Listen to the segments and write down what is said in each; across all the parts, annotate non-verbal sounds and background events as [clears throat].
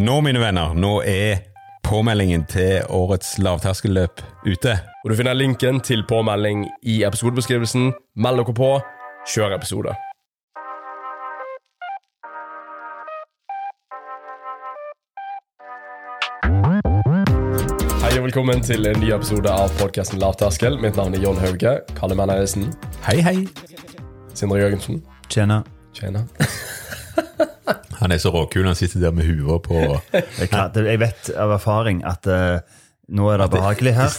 Nå, mine venner, nå er påmeldingen til årets lavterskelløp ute. Og Du finner linken til påmelding i episodebeskrivelsen. Meld dere på. Kjør episode. Hei og velkommen til en ny episode av podkasten Lavterskel. Mitt navn er John Hauge. Kalle Mennerisen. Hei, hei. Sindre Jørgensen. Tjena. Tjena. [laughs] Han er så råkul, han sitter der med huet på [laughs] Jeg, kan, jeg vet av erfaring at uh, nå er det behagelig her.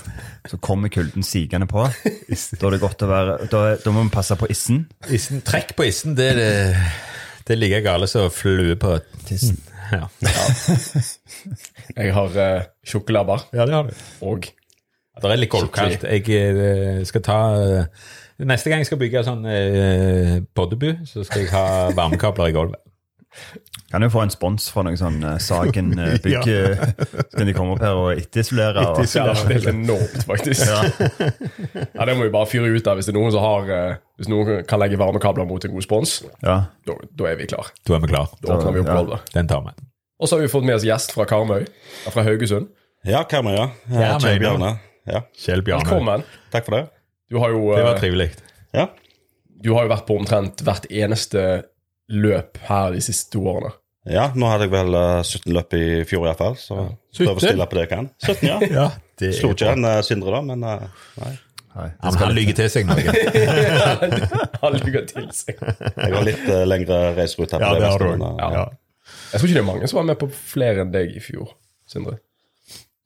Så kommer kulden sigende på. [laughs] Da er det godt å være Da, da må vi passe på issen. issen. Trekk på issen, det er, det, det er like gale som flue på Tissen. Ja, Jeg har uh, tjukke ja det har du. og Det er litt golvkaldt. Jeg eh, skal ta eh, Neste gang jeg skal bygge sånn eh, poddebu, så skal jeg ha varmekabler i gulvet. Kan jo få en spons fra noen sånn uh, Sagen uh, bygg. [laughs] ja. Kan de komme opp her og etterisolere. Og, Ja, det er helt enormt, faktisk. [laughs] Ja. Det må vi bare fyre ut av. Hvis det er noen som har uh, Hvis noen kan legge varmekabler mot en god spons, ja. da, da er vi klar. Da er vi klar. Da åpner vi opp Ja. Den tar vi. Og så har vi fått med oss gjest fra Karmøy. Fra Haugesund. Ja, Karmøy, ja. Kjell ja. Bjarne. Ja, Kjell Bjarne. Velkommen. takk for det. Du har jo, Det var eh, trivelig. Ja, du har jo vært på omtrent hvert eneste løp her de siste to årene. ja nå hadde jeg vel eh, 17 løp i fjor iallfall, så prøv å stille på det jeg kan. 17, ja. [laughs] Ja, det Slo ikke en eh, Sindre, da, men eh, nei. Hei. Ja, men han lyver til seg noe. [laughs] [laughs] Han lyver til seg. Jeg har litt uh, lengre reiserute. Ja, på det har du eh, Ja. Jeg tror ikke det er mange som var med på flere enn deg i fjor, Sindre.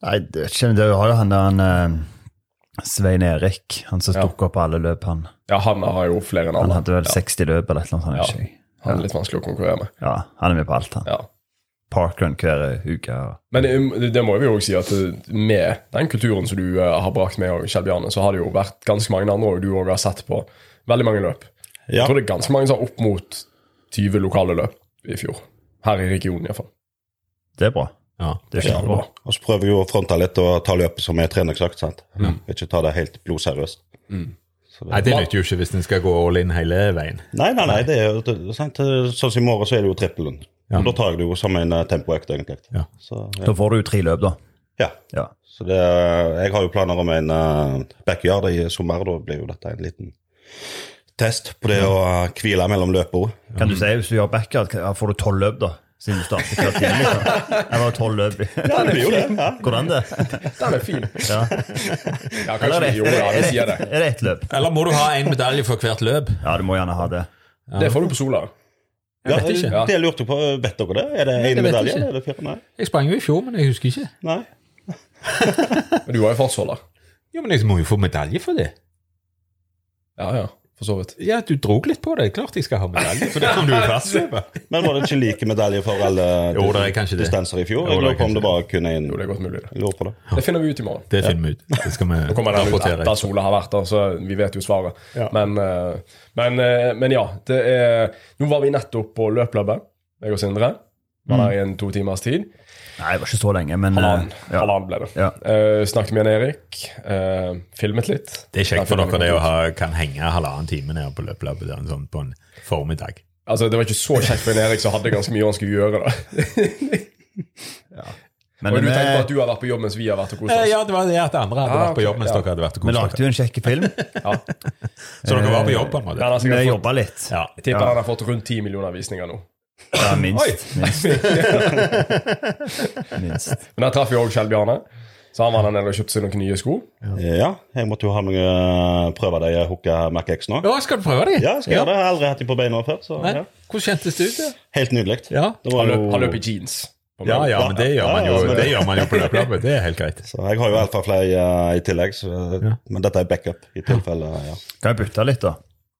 Nei, det, det har jo han der han, uh, Svein Erik, han som Ja. dukker opp på alle løp, han. Ja, han har jo flere enn alle. Han hadde vel ja. 60 løp eller et eller annet. Ja. sånt, ikke? Han er litt vanskelig å konkurrere med. Ja, han er med på alt, han. Ja. Parkrun hver uke. og- Men det, det må vi jo si at eh, med den kulturen som du eh, har brakt med, Kjell Bjarne, så har det jo vært ganske mange andre du òg har sett på veldig mange løp. Jeg tror det er ganske mange som har opp mot 20 lokale løp i fjor. Her i regionen iallfall. Det er bra. Ja. Det er Ja, kjempebra. bra. og så prøver vi jo å fronte litt og ta løpet som er treningsøkt. sant? Mm. Ikke ta det helt blodseriøst. Så det- Nei, det nytter jo ikke hvis en skal gå all in hele veien. Nei, nei, nei, det er jo sant? Sånn som i morgen så er det jo trippelen. Ja. Da tar jeg det jo som en eh, tempoøkt, egentlig. Ja. Så, ja. Da får du jo tre løp, da. ja. Ja. Så det, jeg har jo planer om en uh, backyard i sommer. Da blir jo dette en liten test på det å hvile mellom løpene. Kan du si hvis du gjør backyard, får du tolv løp, da? Siden du startet hver time, liksom. Jeg var tolv løp. Ja, det blir jo det. Ja. Hvordan det? Den er fin. Ja. Ja, kanskje er det, jo, ja, vi er, sier det, er det ett løp? Eller må du ha en medalje for hvert løp? Ja, du må gjerne ha det. Det får du på Sola. Ja, vet ikke. Det lurte jeg på. Vet dere det? Er det én medalje? ikke. eller er det fire? Nei. Jeg sprang jo i fjor, men jeg husker ikke. Nei. [laughs] Men du var jo fartsholder. Jo, men jeg må jo få medalje for det. Ja, ja, for så vidt. Ja, du drog litt på det. Klart jeg skal ha medalje for det kom du er [laughs] fastløper. Men var det ikke like medalje for alle Jo, det er kanskje det. distanser i fjor? Jo, Jeg er lurer på om det var kun én. Jo, det er godt mulig. det. Lurer på det. Det finner vi ut i morgen. Det finner vi ut. Det skal vi Nå kommer den ut etter Sola har vært der, så vi vet jo svaret. Ja. Men, eh, men, eh, men ja, det er Nå var vi nettopp på løpløpet, jeg og Sindre. Var der i en to timers tid. Nei, det var ikke så lenge, men Halvannen eh, ja. halvannen ble det. Ja. Uh, snakket med Jan Erik. Uh, filmet litt. Det er kjekt for dere det å ha, kan henge halvannen time nede på der, sånn på en formiddag. Altså, Det var ikke så kjekt for Jan Erik, som hadde ganske mye han skulle gjøre. da [laughs] Men Og du tenkte tenker på at du har vært på jobb mens vi har vært og kost oss? ja, det var det at andre hadde Ah, vært på jobb mens ja. dere hadde vært og vi lagde jo en kjekk film. [laughs] Ja. Så dere var på jobb på en måte? Vi jobba litt. Ja. jeg tipper Ja. han har fått rundt 10 millioner visninger nå. Ja, Oi! [laughs] minst. minst, minst. Men der traff vi òg Kjell Bjarne. Så han var der nede og kjøpte seg noen nye sko. Ja, jeg måtte jo ha noen prøve de hooka Mac X nå. Ja, skal du prøve de? Ja, skal ja. gjøre det. Jeg har aldri hatt de på beina før. Så Nei. ja. Hvordan kjentes det ut? det? Helt nydelig. Ja. Det var Han løp, jo- han løp i jeans. Ja, ja, men det gjør man jo, Ja, ja, det gjør man jo på løpløpet. Det er helt greit. Så jeg har jo Alphafly uh, i tillegg, så, men dette er backup i tilfelle. Ja. Kan jeg bytte litt, da?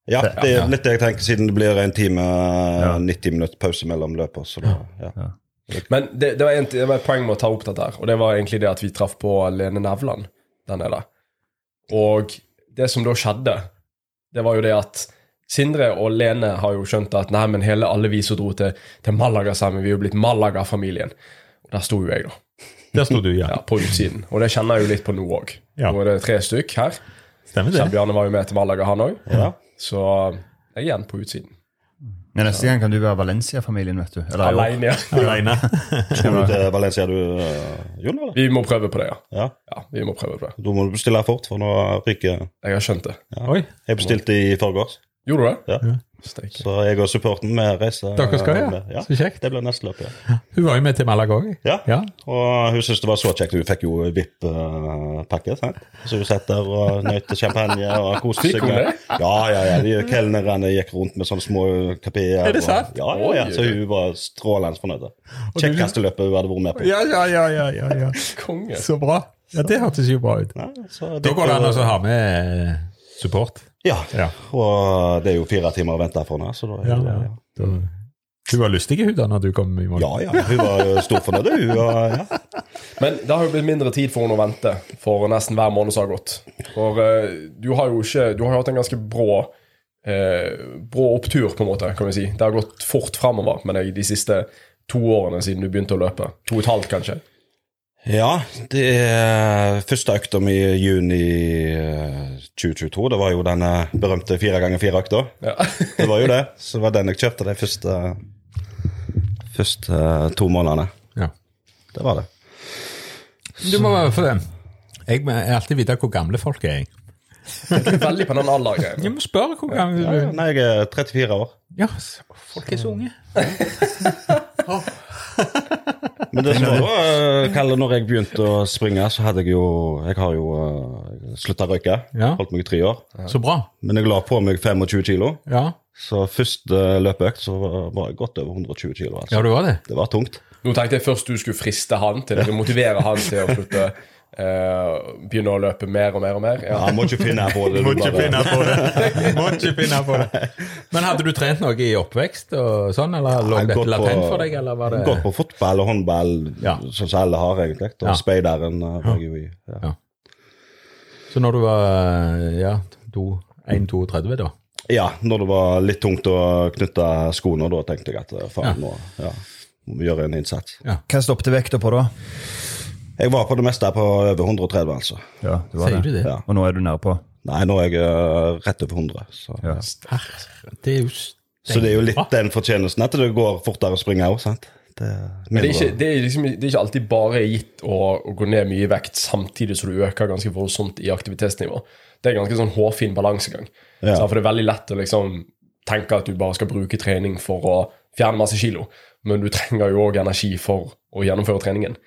Ja, det er litt det jeg tenker, siden det blir en time, uh, 90 minutter pause mellom løpet. Så da, ja. Men det, det, var en, det var et poeng med å ta opp dette her, og det var egentlig det at vi traff på Lene Nevland der nede. Og det som da skjedde, det var jo det at Sindre og Lene har jo skjønt at nei, men hele alle vi som dro til, til Malaga sammen, vi er jo blitt Malaga-familien. Og der sto jo jeg, da. Der sto du, ja. Ja, På utsiden. Og det kjenner jeg jo litt på nå òg. Ja. Nå er det tre stykk her. Stemmer Kjell det? Bjarne var jo med til Malaga, han òg. Ja. Så jeg er igjen på utsiden. Men neste gang kan du være Valencia-familien, vet du. Eller. Alene, ja. [laughs] Alene. Skal [laughs] du til Valencia, du, uh, Jon? eller? Vi må prøve på det, ja. Ja. Ja, vi må prøve på det. Da må du bestille fort, for nå ryker Jeg har skjønt det. Oi. Jeg bestilte i forgårs, Gjorde du det? Ja. Steik. så jeg og supporten vi reiser. Dere skal, ja. ja. Så kjekt. Det blir neste løp, ja. Hun var jo med til Malaga òg. ja. Ja. Og hun syntes det var så kjekt. Hun fikk jo VIP-pakke. sant? Så hun satt der og nøt champagne og koste seg. med- Ja, ja, ja. De kelnerne gikk rundt med sånne små kapeer. Er det sant? Og, ja, ja, ja. Så hun var strålende fornøyd. Kjekkeste løpet hun hadde vært med på. Ja, ja, ja, ja, ja, ja. [laughs] Konge. Så bra. Ja, Det hørtes jo bra ut. Ja, så Da går det an å ha med support. Ja. Ja. Og det er jo fire timer å vente for henne, så da er Ja, det, ja. Da, hun var lystig hun da når du kom i mål. ja, ja. Hun var stor storfornøyd, hun. Ja. Men det har jo blitt mindre tid for henne å vente for nesten hver måned som har gått. For uh, du har jo ikke Du har jo hatt en ganske brå eh, brå opptur, på en måte, kan vi si. Det har gått fort framover med deg de siste to årene siden du begynte å løpe. To og et halvt, kanskje. Ja, det er første økta mi i juni eh, 2022. Det var jo denne berømte fire ganger fire-økta. Ja. Det var jo det. Så det var den jeg kjøpte de første, første to månedene. Ja. Det var det. Du må være for det. Jeg må alltid vite hvor gamle folk er. jeg. Du er veldig på den alderen. Jeg må spørre hvor gamle du du ja. Nei, jeg er 34 år. Ja, folk er så unge. Men det som var, eh, Kalle, når jeg begynte å springe, så hadde jeg jo Jeg har jo uh, slutta å røyke. Ja. Holdt meg i tre år. Så bra. Men jeg la på meg 25 kilo. Ja, Så første løpeøkt så var- var jeg godt over 120 kilo. Altså. ja det var det. Det var tungt. Nå tenkte jeg først du skulle friste han til å motivere han til å slutte eh, begynner å løpe mer og mer og mer. Ja. Ja, må ikke finne på det. må ikke finne på det. Må ikke finne på det. [laughs] Men hadde du trent noe i oppvekst og sånn, eller lå Jeg har dette latent på- for deg, eller var det Gått på fotball og håndball, Ja. sånn som alle har, egentlig. Og Ja. speideren uh, var jeg jo i. Ja. Ja. Så når du var ja, 1-32, da? ja, når det var litt tungt å knytte skoene, da tenkte jeg at uh, faen, nå ja, må vi gjøre en innsats. Hva stoppet vekta på da? Jeg var på det meste på over 130, altså. Ja, det var Sier du det. det? Ja. Og nå er du nede på? Nei, nå er jeg uh, rett over 100. Så. Ja. Herre, det er jo så det er jo litt den fortjenesten at det går fortere å springe òg, sant. Det, Men det er, ikke, det, er liksom, det er ikke alltid bare gitt å, å gå ned mye i vekt samtidig som du øker ganske voldsomt i aktivitetsnivå. Det er ganske sånn hårfin balansegang. Ja. Så for det er veldig lett å liksom tenke at du bare skal bruke trening for å fjerne masse kilo, men du trenger jo òg energi for å gjennomføre treningen.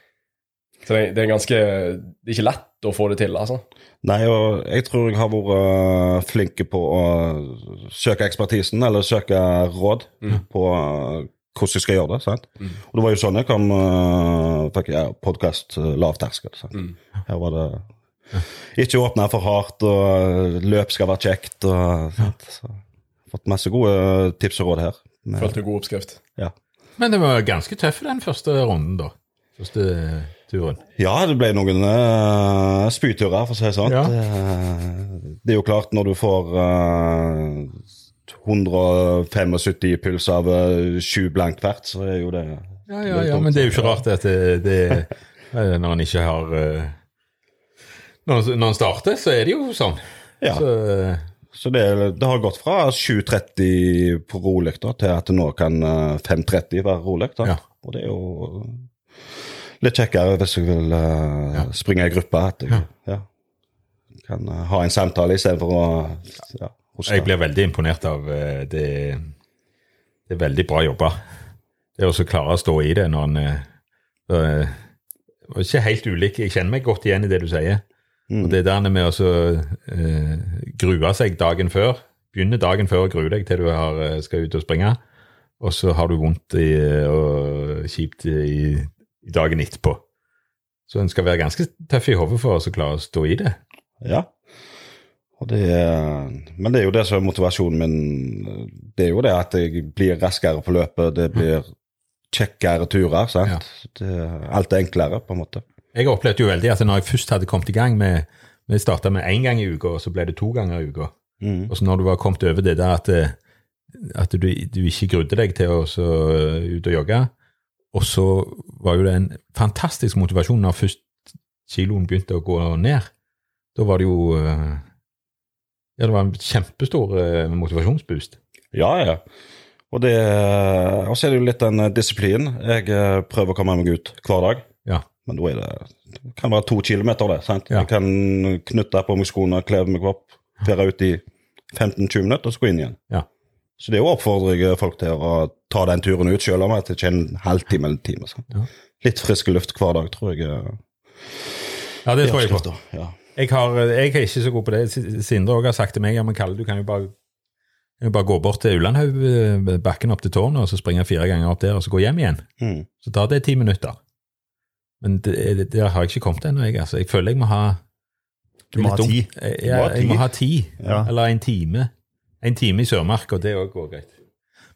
Så det, det er ganske Det er ikke lett å få det til, altså. Nei, og jeg tror jeg har vært uh, flink på å søke ekspertisen, eller søke råd på uh, hvordan jeg skal gjøre det. sant? Og det var jo sånn jeg kom uh, fikk ja, podkast uh, lav terskel. sant? Her var det ikke åpna for hardt, og løp skal være kjekt. og sant? Så, fått masse gode tips og råd her. Følte god oppskrift. ja. Men det var ganske tøff den første runden, da. Første turen. Ja, det ble noen uh, spyturer, for å si det sånn. Ja. Det, det er jo klart, når du får uh, 175 pulser puls av uh, blankt hvert, så er jo det Ja, ja, ja, men det er jo ikke rart at det, det eh, Når en ikke har eh, når, når en starter, så er det jo sånn. Ja. Så, eh, Så det, det har gått fra 7.30 på rolig da, til at nå kan uh, 5.30 være rolig. da. Ja. Og det er jo litt kjekkere hvis jeg vil uh, springe i gruppe. At jeg ja. kan uh, ha en samtale istedenfor å ja, hoste. jeg blir veldig imponert av uh, det. Det er veldig bra jobba. Det å klare å stå i det når en uh, Ikke helt ulik. Jeg kjenner meg godt igjen i det du sier. Og det der med å grue seg dagen før. Begynne dagen før å grue deg til du har, skal ut og springe. Og så har du vondt i, og kjipt i dagen etterpå. Så en skal være ganske tøff i hodet for å klare å stå i det. Ja. Det er, men det er jo det som er motivasjonen min. Det er jo det at jeg blir raskere på løpet. Det blir kjekkere turer. sant? Ja. Det, alt er enklere, på en måte. Jeg opplevde jo veldig at når jeg først hadde kommet i gang med Vi starta med én gang i uka, og så ble det to ganger i uka. Og så når du var kommet over det der at, eh, at du, du ikke grudde deg til å så eh, ut og jogge, og så var jo det en fantastisk motivasjon når først kiloen begynte å gå ned. Da var det jo eh, Ja, det var en kjempestor eh, motivasjonsboost. Ja, ja. Og det, også er det jo litt den disiplinen. Jeg eh, prøver å komme meg ut hver dag, Ja. men da er det det kan være to kilometer, det. sant? Ja. Jeg kan knytte på meg skoene, kle meg opp, være ute i 15-20 minutter, og så gå inn igjen. Ja. Så det oppfordrer jeg folk til å ta den turen ut, selv om det ikke er en halvtime eller en time. Ja. Litt frisk luft hver dag, tror jeg. eh, ja, det tror jeg på. Ja. Jeg, har, jeg er ikke så god på det. Sindre også har sagt til meg ja, men Kalle, du kan jo bare, kan jo bare gå bort til Ulandhaug, eh, bakken opp til tårnet, og så springe fire ganger opp der, og så gå hjem igjen. Mm. Så tar det ti minutter. Men det, det, der har jeg ikke kommet ennå. Jeg, altså. jeg føler jeg må ha Du må ha ti. Ja. Jeg, må ha. Ja. Eller en time. En time i Sørmark, og det òg går greit.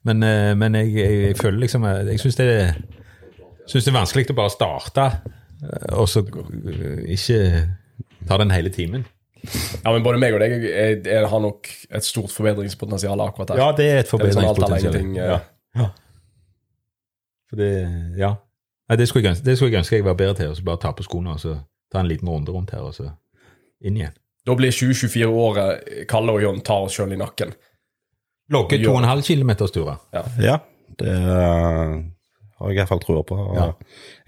Men, eh, men jeg, jeg, jeg føler liksom Jeg, syns det, synes det er vanskelig å bare starte, eh, og så eh, ikke ta den hele timen. Ja, men både meg og deg jeg, jeg har nok et stort forbedringspotensial akkurat her. Ja, det er et liksom forbedringspotensial. ingenting, Ja. eh. Ja. For det Ja. Nei, det skulle jeg det skulle jeg, ønske jeg var bedre til. å bare ta på skoene og så ta en liten runde rundt her, og så inn igjen. Da blir 2024 året Kalle og John tar oss sjøl i nakken. Logge 2,5 km-turer. Ja, det eh, har jeg i hvert fall trua på. Ja.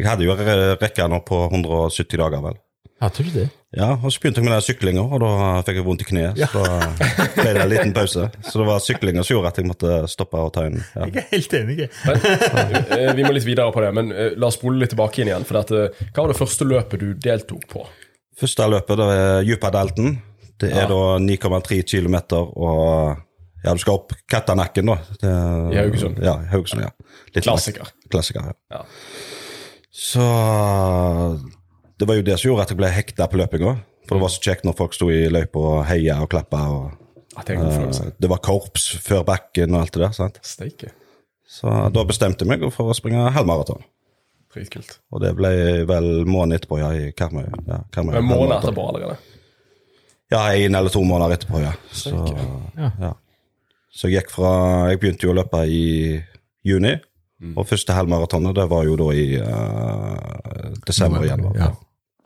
Jeg hadde jo re- rekka nå på 170 dager, vel. Hadde du det? Ja, og så begynte jeg med den syklinga, og da fikk jeg vondt i kneet. Så da ble det en liten pause. Så det var syklinga som gjorde at jeg måtte stoppe og ta en ja. Jeg er helt enig. Men, Vi må litt videre på det, men eh, la oss spole litt tilbake inn igjen. For eh, hva var det første løpet du deltok på? Første løpet det er Djupadelten. Det er Ja. da 9,3 km, og ja, du skal opp Kattanakken, da. Det, I Haugesund. Ja, Haugesund, ja. Litt Klassiker. Klassiker, ja. Ja. Så det var jo det som gjorde at jeg ble hekta på løpinga. For det var så kjekt når folk sto i løypa og heia og klappa. Og, det eh, det var korps før bakken og alt det der. sant? Steike. Så da bestemte jeg meg for å springe halvmaraton. Dritkult. Og det ble vel måneden etterpå, ja, i Karmøy. Ja, Karmøy En måned etterpå allerede. Ja, en eller to måneder etterpå, ja. Så, Ja. ja. Så jeg gikk fra Jeg begynte jo å løpe i juni. Og første halvmaratonet det var jo da i uh, desember igjen. Ja.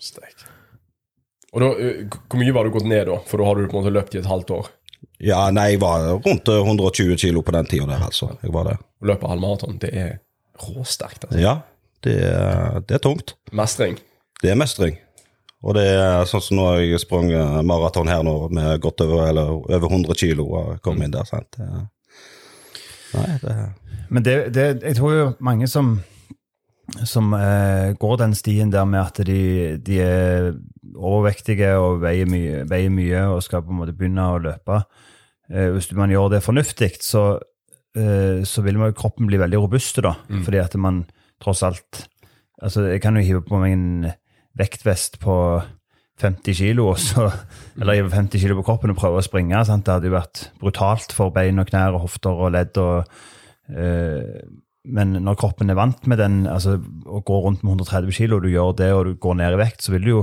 Steik. Og da, eh, Hvor mye var du gått ned da? For da har du på en måte løpt i et halvt år. Ja, nei, jeg var rundt eh, 120 kilo på den tida der, altså. Jeg var det. Å løpe halvmaraton, det er råsterkt. Altså. Ja, det, er- det er tungt. Mestring. Det er mestring. Og det er sånn som nå har jeg sprang maraton her nå med godt over, eller over 100 kilo og kom inn der, sant. Det, nei, det Men det, det, jeg tror jo mange som, som eh, går den stien der med at de, de er overvektige og veier mye, veier mye og skal på en måte begynne å løpe. Eh, hvis man gjør det fornuftig, så, eh, så vil man, kroppen bli veldig robust da. Fordi at man tross alt Altså, jeg kan jo hive på meg en vektvest på 50 kilo, og så, eller hive 50 kilo på kroppen og prøve å springe. Sant? Det hadde jo vært brutalt for bein og knær og hofter og ledd. og Eh, Men når kroppen er vant med den, altså å gå rundt med 130 kilo, og du gjør det og du går ned i vekt, så vil du jo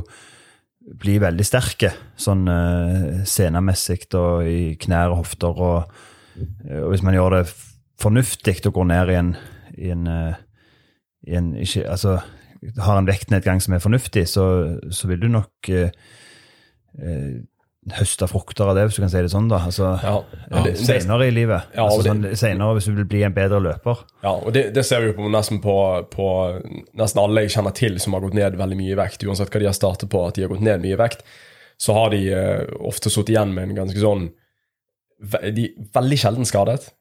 bli veldig sterke sånn uh, scenemessig og i knær og hofter. Og, eh, og hvis man gjør det fornuftig og går ned i en, i en, eh, i en ikke, altså, har en vektnedgang som er fornuftig, så, så vil du nok eh, eh, høste frukter av det, hvis du kan si det sånn. da, altså Ja, ja, det, senere i livet. Ja, altså, sånn, senere hvis du vil bli en bedre løper. ja, og det, det ser vi jo på nesten på, på nesten alle jeg kjenner til som har gått ned veldig mye i vekt. Uansett hva de har startet på, at de har gått ned mye i vekt, så har de eh, ofte sittet igjen med en ganske sånn de er Veldig sjelden skadet.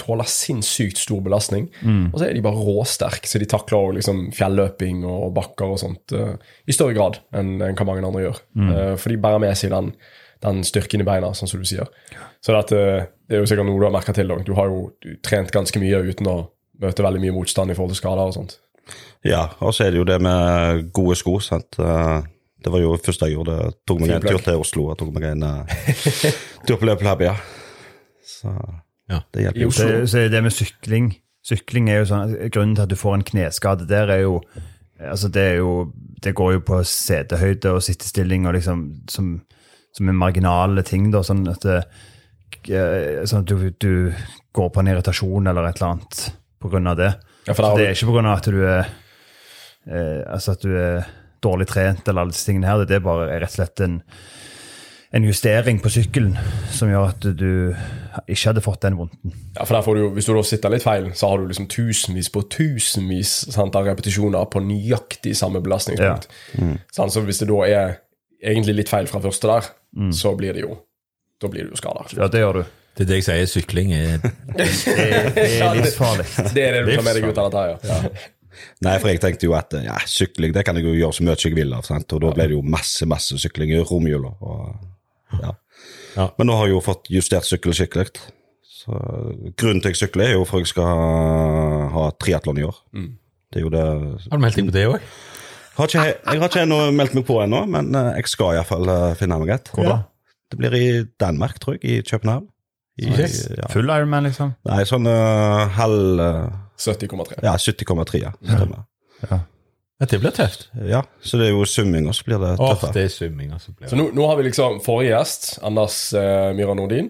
Tåler sinnssykt stor belastning. Og så er de bare råsterke, så de takler liksom fjelløping og bakker og sånt uh, i større grad enn enn hva mange andre gjør. Eh, for de bærer med seg den, den styrken i beina, sånn som du sier. Så det, at, eh, det er jo sikkert noe du har merka til. Du har jo du, trent ganske mye uten å møte veldig mye motstand i forhold til skader og sånt. Ja, og så er det jo det med gode sko. sant? Det var jo først jeg gjorde. Jeg tok meg en tur til Oslo og tok meg en uh, [laughs] tur på løpelab, ja. Så Ja. det hjelper jo. Så, så det med sykling Sykling er jo sånn, Grunnen til at du får en kneskade der, er jo altså det er jo det går jo på setehøyde og sittestilling og liksom som, som er marginale ting. da, Sånn at, det, eh, sånn at du, du går på en irritasjon eller et eller annet av det. Ja, for Så der det er ikke av at du er eh, altså at du er dårlig trent eller alle disse tingene her. Det er bare rett og slett en en justering på sykkelen som gjør at du ikke hadde fått den vondten. Ja, for der får du, jo- Hvis du da sitter litt feil, så har du liksom tusenvis på tusenvis sant, av repetisjoner på nøyaktig samme belastningspunkt. Sant, så hvis det da er egentlig litt feil fra første der, så blir det jo da blir du jo skada. Ja, det gjør du. Det er det jeg sier, sykling er Det, [laughs] det er livsfarlig. Det er det du tar med deg ut av dette her, ja. Nei, for jeg tenkte jo at ja, sykling det kan jeg jo gjøre så mye jeg vil av. Sant? Og da ble det jo masse masse sykling i romjula. og- Ja. Ja. Men nå har jeg jo fått justert sykkel skikkelig. Så Grunnen til jeg sykler, er jo for jeg skal ha, ha triatlon i år. Det er jo det Har du meldt deg på det òg? har Jeg har ikke ennå meldt meg på ennå, men eh, jeg skal iallfall uh, finne meg et. Hvor da? Det blir i Danmark, tror jeg. I København. I, Yes. ja. Full Ironman, liksom? Nei, sånn uh, halv uh, 70,3. Ja, 70,3. Ja, stemmer. Ja. Ja, det blir tøft. Ja, så det er jo summing, og så blir det Åh, tøffere. det er summing. Altså, blir Så nå, nå har vi liksom forrige gjest, Anders uh, Myhra Nordin.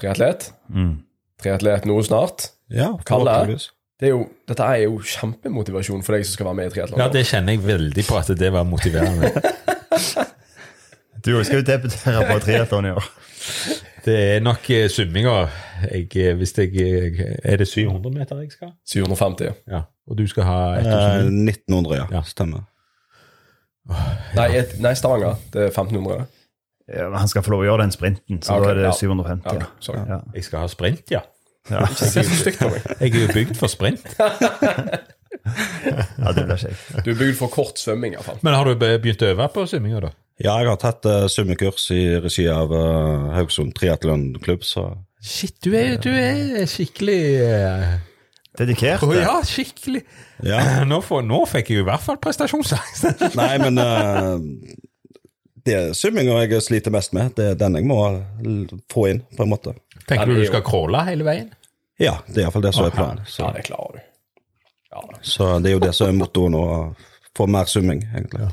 Triatlet. Mm. Triatlet nå snart. Ja, Kalle? forhåpentligvis. Det er jo, dette er jo kjempemotivasjon for deg som skal være med i triatlon. Ja, det kjenner jeg veldig på at det var motiverende. [laughs] Du skal jo debutere på triatlon i år. [laughs] Det er nok eh, summinga. Eh, hvis jeg eh, Er det 700 meter jeg skal? 750. Ja. Og du skal ha Eh, 1000? 1900, ja. Ja. Stemmer. Nei, et, nei, Stavanger. Det er 1500. Ja, han skal få lov å gjøre den sprinten, så okay, da er det ja. 750. Ja, Ja. Ja. Jeg skal ha sprint, ja. Ja. Ikke se så stygt på meg. [laughs] Jeg er jo bygd for sprint. [laughs] ja, det blir kjekt. Du er bygd for kort svømming, iallfall. Men har du begynt å øve på svømminga, da? Ja, jeg har tatt uh, summekurs i regi av uh, Haugesund triatlonklubb, så Shit, du er, du er skikkelig uh, Dedikert. Oh, ja, skikkelig. Ja. [clears throat] Nå, for, nå fikk jeg i hvert fall prestasjonsangst. [laughs] Nei, men uh, det er summinga jeg sliter mest med. Det er den jeg må få inn, på en måte. Tenker du du skal crawle hele veien? Ja, det er iallfall det som er planen. Ja, Så, det klarer du. Ja, så det er jo det som er mottoet nå. å Få mer summing, egentlig.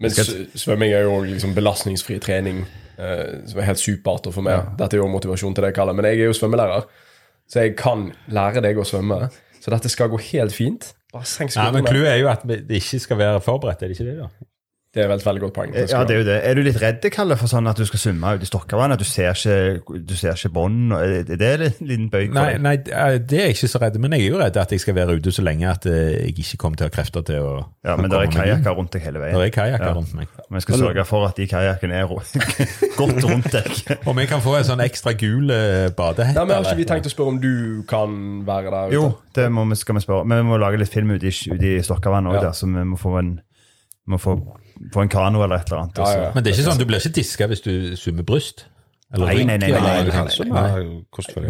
Men svømming er jo liksom belastningsfri trening, eh, som er helt supert for meg. Ja. Dette er jo motivasjon til det jeg kaller Men jeg er jo svømmelærer, så jeg kan lære deg å svømme. Så dette skal gå helt fint. Bare senk Ja, men skuldrene. Clouet er jo at det ikke skal være forberedt, er det ikke det? da? Det er vel et veldig godt poeng. Ja, det er jo det. Er du litt redd, Kalle, for sånn at du skal svømme ut i Stokkavann? At du ser ikke, du ser ikke bånd? Er det en liten bøyg for Nei, deg? nei, det er jeg ikke så redd, men jeg er jo redd at jeg skal være ute så lenge at eh, jeg ikke kommer til å ha krefter til å Ja, men det er kajakker rundt deg hele Det Der er kajakker Ja. rundt meg. Jeg skal sørge for at de kajakkene er [laughs] godt rundt deg. [laughs] Om jeg kan få en sånn ekstra gul eh, badehette Nei, men Har ikke vi tenkt å spørre om du kan være der ute? Jo, det må vi, skal vi spørre. Men vi må lage litt film ute i, ut i Stokkavann òg, Ja. så vi må få en, må få, få en kano eller et eller annet. Ja, ja, ja. Men det er ikke sånn, du blir ikke diska hvis du summer bryst? Eller Nei, nei, nei, nei, Nei, du nei, kan nei,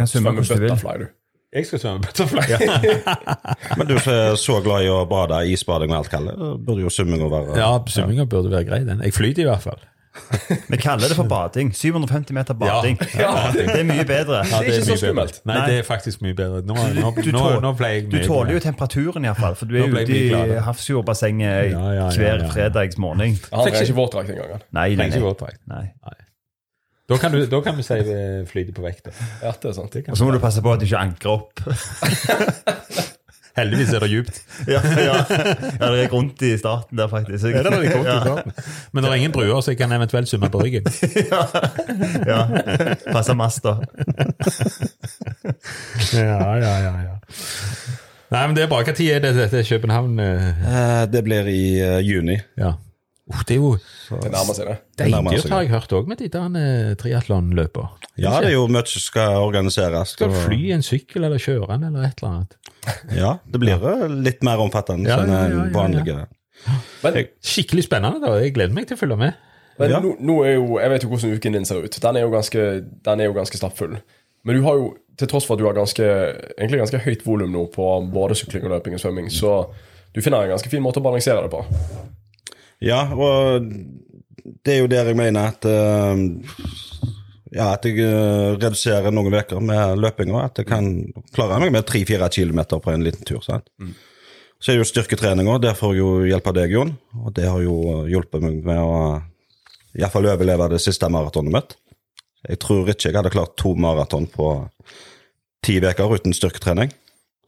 summe hvordan du vil. butterfly, du. Jeg skal svømme butterfly. [laughs] Men du som er så glad i å bade, isbading og alt, Kalle, burde jo summinga være Ja, svømminga burde være grei, den. Jeg flyter i hvert fall. Vi kaller det for bading. 750 meter bading. [laughs] Ja. Det er mye bedre. Ja, Det er ikke så skummelt. Nei, Nei. det er faktisk mye bedre. Nå, nå, Du, tål, nå ble jeg du tåler jo temperaturen, iallfall. For du er ute i havsjordbassenget Ja, ja, ja, hver ja. fredags morgen. Han trenger ikke våtdrakt engang. Nei, nei, nei. nei. Da kan du, da kan vi si eh, flyte på vekta. Ja, det er sant. Og så må du passe på at du ikke ankrer opp. [laughs] Heldigvis er det djupt. [laughs] ja, ja. ja, det er rundt i starten der, faktisk. Er det det godt i ja. starten? Men det er ingen bruer, så jeg kan eventuelt summe på ryggen. [laughs] ja. Passe masta. Ja, ja, ja, ja. Nei, men det er bra. Hva tid er det dette er København? eh, Eh, Det blir i eh, juni. Ja. Uh, det er jo Det nærmer seg det. nærmer deilig, seg. har jeg hørt òg, med de der uh, triatlonløpa. Ja, det er jo mye som skal organiseres. Skal du og- fly en sykkel eller kjøre den eller et eller annet? Ja, det blir eh, litt mer omfattende Ja, enn ja, ja, ja, en ja. vanlige. Men, Skikkelig spennende, da. Jeg gleder meg til å følge med. men Ja. nå, nå er jo Jeg vet jo hvordan uken din ser ut. Den er jo ganske, den er jo ganske stappfull. Men du har jo, til tross for at du har ganske, egentlig ganske høyt volum nå på både sykling og løping og svømming, så du finner en ganske fin måte å balansere det på. Ja, og det er jo der jeg mener at eh, Ja, at jeg eh, reduserer noen uker med løping, og at jeg kan klare meg med 3-4 km på en liten tur. sant? Så er det jo styrketrening òg. Der får jeg jo hjelp av deg, Jon. Og det har jo hjulpet meg med å iallfall overleve det siste maratonet mitt. Jeg tror ikke jeg hadde klart to maraton på ti uker uten styrketrening.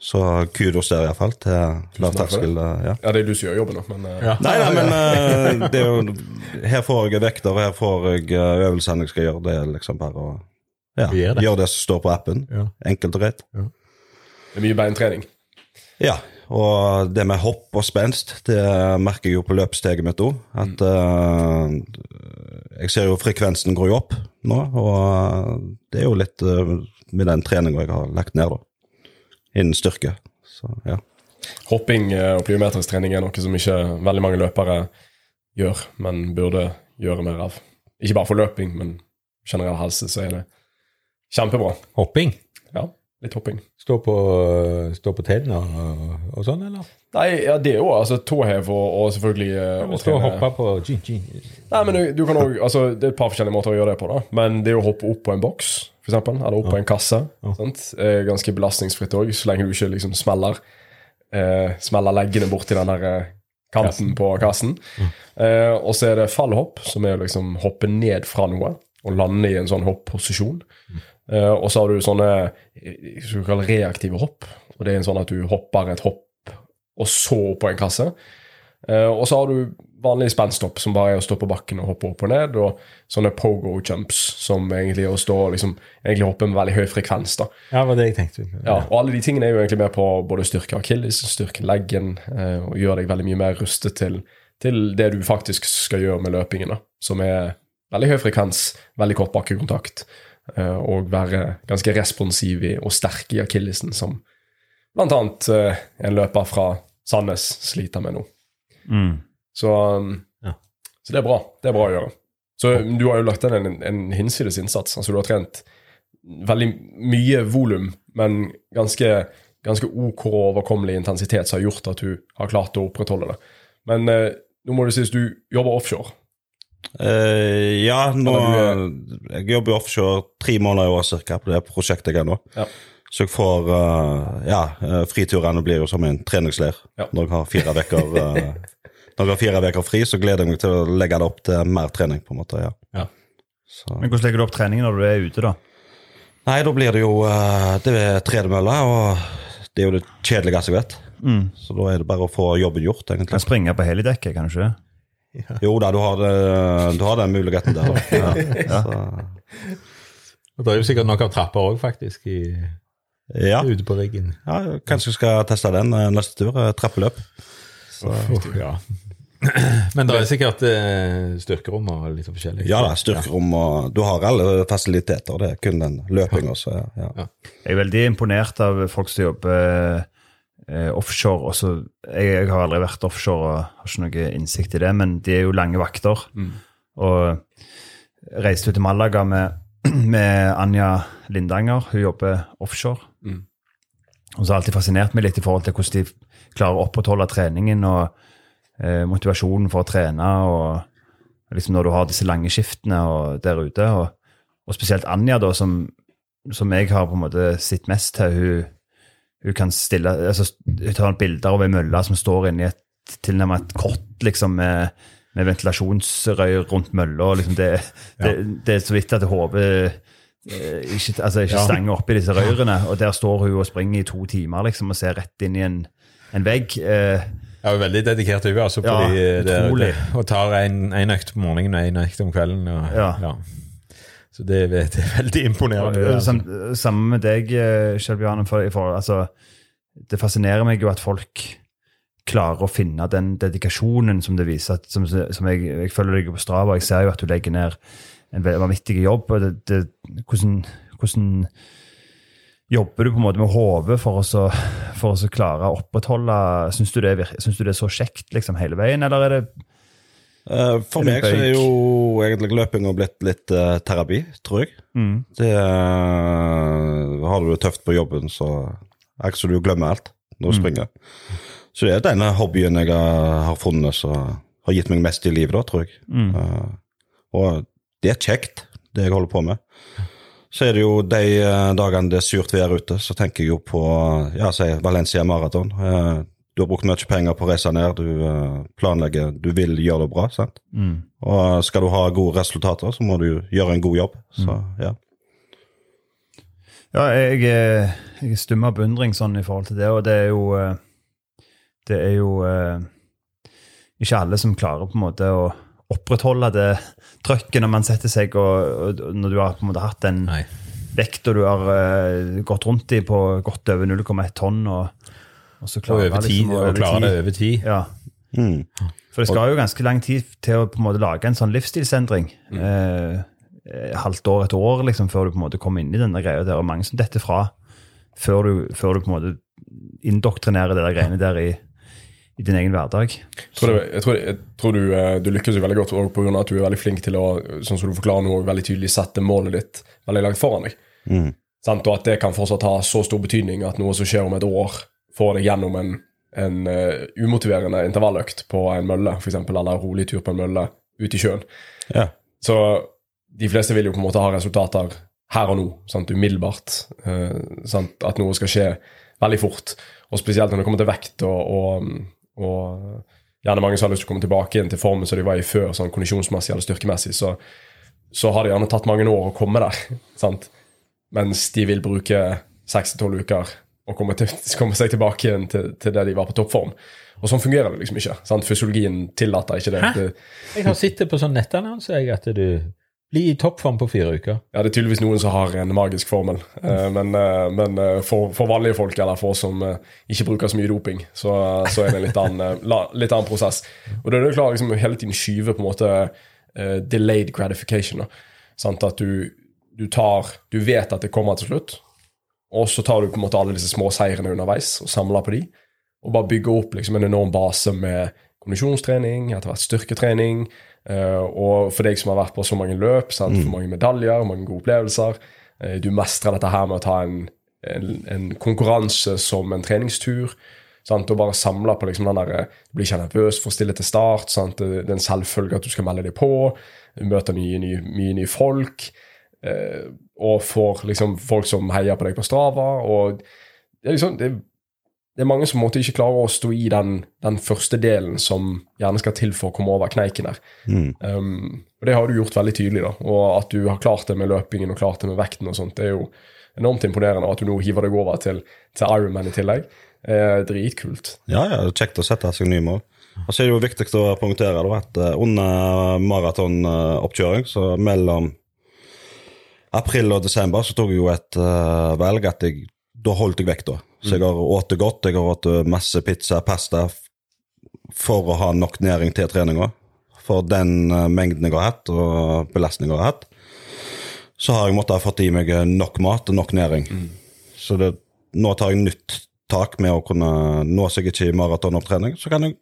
Så kudos der iallfall til lavterskel. eh, Ja. Ja, det er du som gjør jobben da. men eh, Ja. Nei, nei, men eh, det er jo, her får jeg vekter, her får jeg øvelsene jeg skal gjøre. Det er liksom bare å ja, det. gjøre det som står på appen. Ja. Enkelt og greit. det er mye beintrening. Ja, og det med hopp og spenst, det merker jeg jo på løpssteget mitt òg. At eh, jeg ser jo frekvensen går jo opp nå, og det er jo litt uh, med den treninga jeg har lagt ned, da. Innen styrke. Så ja. Hopping eh, og plyometrisk trening er noe som ikke veldig mange løpere gjør, men burde gjøre mer av. Ikke bare for løping, men generell helse, så er det kjempebra. Hopping? Ja, litt hopping. Stå på, stå på tennene og, og sånn, eller? Nei, ja, det jo altså tåhev og, og selvfølgelig ja, å Stå og hoppe på gin, gin. Nei, men du, du kan også, altså, Det er et par forskjellige måter å gjøre det på. da Men det er å hoppe opp på en boks, for eksempel, eller opp på en kasse. Sant? Er ganske belastningsfritt òg, så lenge du ikke liksom smeller eh, Smeller leggene borti den der eh, kanten på kassen. Eh, og så er det fallhopp, som er å liksom hoppe ned fra noe og lande i en sånn hopposisjon. Eh, og så har du sånne eh, du kaller reaktive hopp. Og det er en sånn at du hopper et hopp og så på en kasse. Eh, og så har du vanlig spenstopp, som bare er å stå på bakken og hoppe opp og ned, og sånne pogo jumps, som egentlig er å stå og liksom, egentlig hoppe med veldig høy frekvens. da. Ja, det var det jeg tenkte. Ja, og alle de tingene er jo egentlig med på både styrke akilles, styrke leggen, eh, og gjør deg veldig mye mer rustet til, til det du faktisk skal gjøre med løpingen, da, som er veldig høy frekvens, veldig kort bakkekontakt, eh, og være ganske responsiv i, og sterk i akillesen, som blant annet eh, en løper fra Sandnes sliter med nå. Mm. Så, um, Ja. så det er bra. Det er bra å gjøre. Så du har jo lagt inn en, en hinsides innsats. Altså du har trent veldig mye volum, men ganske, ganske OK og overkommelig intensitet som har gjort at du har klart å opprettholde det. Men eh, nå må det sies du jobber offshore. Uh, ja, nå Jeg jobber offshore tre måneder i år cirka på det prosjektet jeg er nå. Ja. Så jeg får uh, Ja, eh, friturene blir jo som en treningsleir. Ja. Når jeg har fire uker [laughs] Når jeg har fire uker fri, så gleder jeg meg til å legge det opp til mer trening. på en måte, ja. Ja. Så. Men hvordan legger du opp treningen når du er ute, da? Nei, da blir det jo eh, Det er tredemølle, og det er jo det kjedeligste jeg vet. Mm. Så da er det bare å få jobben gjort, Kan egentlig. springe på helidekket, kan du ikke Ja. Jo da, du har, det, du har den muligheten der. da. [laughs] Ja. Og det er jo sikkert nok av trapper òg, faktisk, i, ja. ute på riggen. ja, kanskje vi skal teste den eh, neste tur. eh, Trappeløp. Uff, ja. [clears throat] Men det er sikkert eh, styrkerom og litt forskjellig. Ja da, styrkerom og Du har alle fasiliteter. Det er kun den løpinga som ja. Ja. Jeg er veldig imponert av folk som jobber eh, offshore. Også, jeg, jeg har aldri vært offshore og har ikke noe innsikt i det, men de er jo lange vakter. Og reiste ut til Malaga med, [clears throat] med Anja Lindanger. Hun jobber offshore. Mm. Og så har alltid fascinert meg litt i forhold til hvordan de klarer å opprettholde treningen og eh, motivasjonen for å trene. og liksom Når du har disse lange skiftene der ute. Og, og spesielt Anja, da, som, som jeg har på en måte sett mest til. Hun, hun kan stille, altså, hun tar bilder av ei mølle som står inni et tilnærmet et kott liksom, med, med ventilasjonsrør rundt mølla. Liksom, det, det, det er så vidt at hodet ikke, altså, ikke Ja. stanger oppi disse rørene. Og der står hun og springer i to timer liksom, og ser rett inn i en, en vegg. Eh, er veldig dedikert hun altså, Ja, de, det, utrolig. og tar en, en økt på morgenen og en økt om kvelden. Og, Ja. Så det, [laughs] det er veldig imponerende. Og, altså. sam, Sammen med deg, eh, Kjell. For, for, altså, det fascinerer meg jo at folk klarer å finne den dedikasjonen som det viser. Som, som jeg, jeg følger deg på Strava. Jeg ser jo at du legger ned en vanvittig jobb. det, det, hvordan, hvordan jobber du på en måte med hodet for, for å klare å opprettholde Syns du, det er vir- du det er så kjekt liksom hele veien, eller er det Eh, For meg så er jo egentlig løpinga blitt litt uh, terapi, tror jeg. mm, Det uh, Har du det tøft på jobben, så er ikke så du glemmer alt når du springer. Så det er denne hobbyen jeg har, funnet som har gitt meg mest i livet, da, tror jeg. Eh, og det er kjekt, det jeg holder på med. Så er det jo de eh, dagene det er surt vær ute, så tenker jeg jo på ja, si Valencia Marathon. Eh, du har brukt mye penger på å reise ned, du eh, planlegger, du vil gjøre det bra. sant? mm. Og skal du ha gode resultater, så må du gjøre en god jobb. Så ja. Ja, jeg, jeg stummer av beundring sånn i forhold til det, og det er jo eh, Det er jo eh, ikke alle som klarer på en måte å opprettholde det trøkket når man setter seg, og, og når du har på en måte hatt en vekta du har uh, gått rundt i på godt over 0,1 tonn, og, og så Og klarer over tid, liksom og klare det over tid. Ja, Mm. for det skal jo ganske lang tid til å på en måte lage en sånn livsstilsendring. Mm. eh, halvt år, et år, liksom, før du på en måte kommer inn i denne greia. der. Og mange som detter fra før du, før du på en måte indoktrinerer det der greiene der i, i din egen hverdag. Jeg tror, det, jeg tror, jeg tror du, eh, du lykkes jo veldig godt pga. på grunn av at du er veldig flink til å sånn som du forklarer nå, veldig tydelig sette målet ditt veldig langt foran deg. Mm. Sant? Og at det kan fortsatt ha så stor betydning at noe som skjer om et år, får deg gjennom en, en uh, umotiverende intervalløkt på en mølle, f.eks., eller en rolig tur på en mølle ute i sjøen. Ja. Så de fleste vil jo på en måte ha resultater her og nå, sant? umiddelbart. Uh, sant? At noe skal skje veldig fort. Og spesielt når det kommer til vekt og, og, og gjerne mange som har lyst til å komme tilbake igjen til formen som de var i før, sånn kondisjonsmessig eller styrkemessig, så, så har det gjerne tatt mange år å komme der. [laughs] sant? Mens de vil bruke seks til tolv uker og komme, til, [laughs] komme seg tilbake igjen til, til det de var på toppform. Og sånn fungerer det liksom ikke. sant? Fysiologien tillater ikke det. Hæ? Jeg har sittet på sånn nettannonse at du blir i toppform på fire uker. Ja, det er tydeligvis noen som har en magisk formel. Eh, men eh, men eh, for, for vanlige folk, eller for oss som ikke bruker så mye doping, så, så er det en litt annen, litt annen prosess. Og da er det klart liksom, hele tiden skyve på en måte uh, delayed gratification. Sant? At du, du tar Du vet at det kommer til slutt, og så tar du på en måte alle disse små seirene underveis og samler på de, og bare bygger opp liksom en enorm base med kondisjonstrening, etter hvert styrketrening, og for deg som har vært på så mange løp, sant? for mange medaljer, mange gode opplevelser, eh, du mestrer dette her med å ta en, en, en konkurranse som en treningstur, sant? og bare samle på liksom den der, eh, du blir ikke nervøs for å stille til start, sant? det er en selvfølge at du skal melde deg på, du møter mye, nye, mye nye folk, eh, og får liksom folk som heier på deg på Strava, og det er liksom, det, det er mange som måtte ikke klarer å stå i den, den første delen som gjerne skal til for å komme over kneiken der. Mm. Um, og det har du gjort veldig tydelig, da. Og at du har klart det med løpingen og klart det med vekten og sånt, det er jo enormt imponerende. Og at du nå hiver deg over til, til Ironman i tillegg, er dritkult. Ja, ja, det er kjekt å sette seg nye mål. Og så er det jo viktig å poengtere at eh, under maratonoppkjøring, så mellom april og desember, så tok jeg jo et uh, velg at jeg da holdt jeg vekta. Så jeg har spist godt, jeg har spist masse pizza, pasta, for å ha nok næring til treninga. For den eh, mengden jeg har hatt, og belastningen jeg har hatt, så har jeg måttet ha fått i meg eh, nok mat og nok næring. Så det, nå tar jeg nytt tak med å kunne Nå som jeg ikke i maratonopptrening, så kan jeg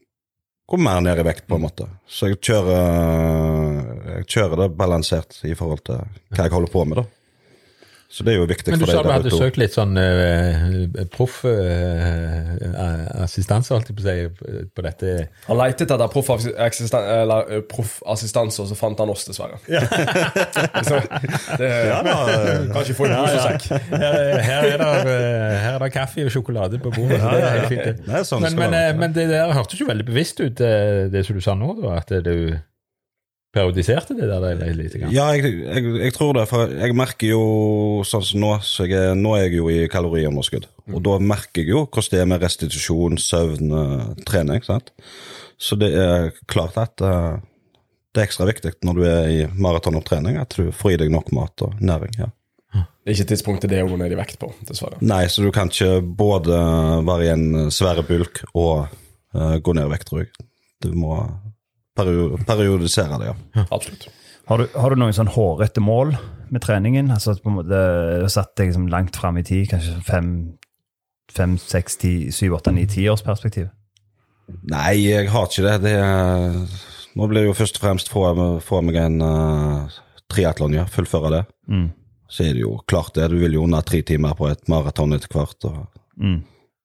gå mer ned i vekt, på en måte. Så jeg kjører, jeg kjører det balansert i forhold til hva jeg holder på med, da. Så det er jo viktig Men du sa deg du hadde søkt litt sånn uh, proff uh, assistanse, holdt jeg på å si, på dette. Han lette etter proffassistanse, proff og så fant han oss, dessverre. [laughs] så, det kan ikke få en posesekk. Her, her, er det, eh, her er det kaffe og sjokolade på bordet. Ja, det er helt fint. det. Det er sånn Men, men, men det der hørtes jo veldig bevisst ut, eh, det som du sa nå, da, at du periodiserte det der litt. Grann. Ja, jeg, jeg, jeg tror det, for jeg merker jo sånn som nå så jeg er, Nå er jeg jo i kaloriunderskudd, og da merker jeg jo hvordan det er med restitusjon, søvn, eh, trening. sant? Så det er klart at uh, det er ekstra viktig når du er i maratonopptrening, at du får i deg nok mat og næring. ja. Det er ikke tidspunktet det å gå ned i vekt på, dessverre. Nei, så du kan ikke både være i en svære bulk og uh, gå ned i vekt, tror jeg. Du må perio periodisere det, ja. Absolutt. Har du, har du noen sånn hårete mål med treningen? Altså at på en måte satt deg liksom langt fram i tid, kanskje fem, fem seks, ti, syv, åtte, ni, ti års perspektiv? Nei, jeg har ikke det. det er, nå blir det jo først og fremst få, få meg en uh, triatlon, ja. Fullføre det. Mm. Så er det jo klart det. Du vil jo under tre timer på et maraton etter hvert. Og, Mm.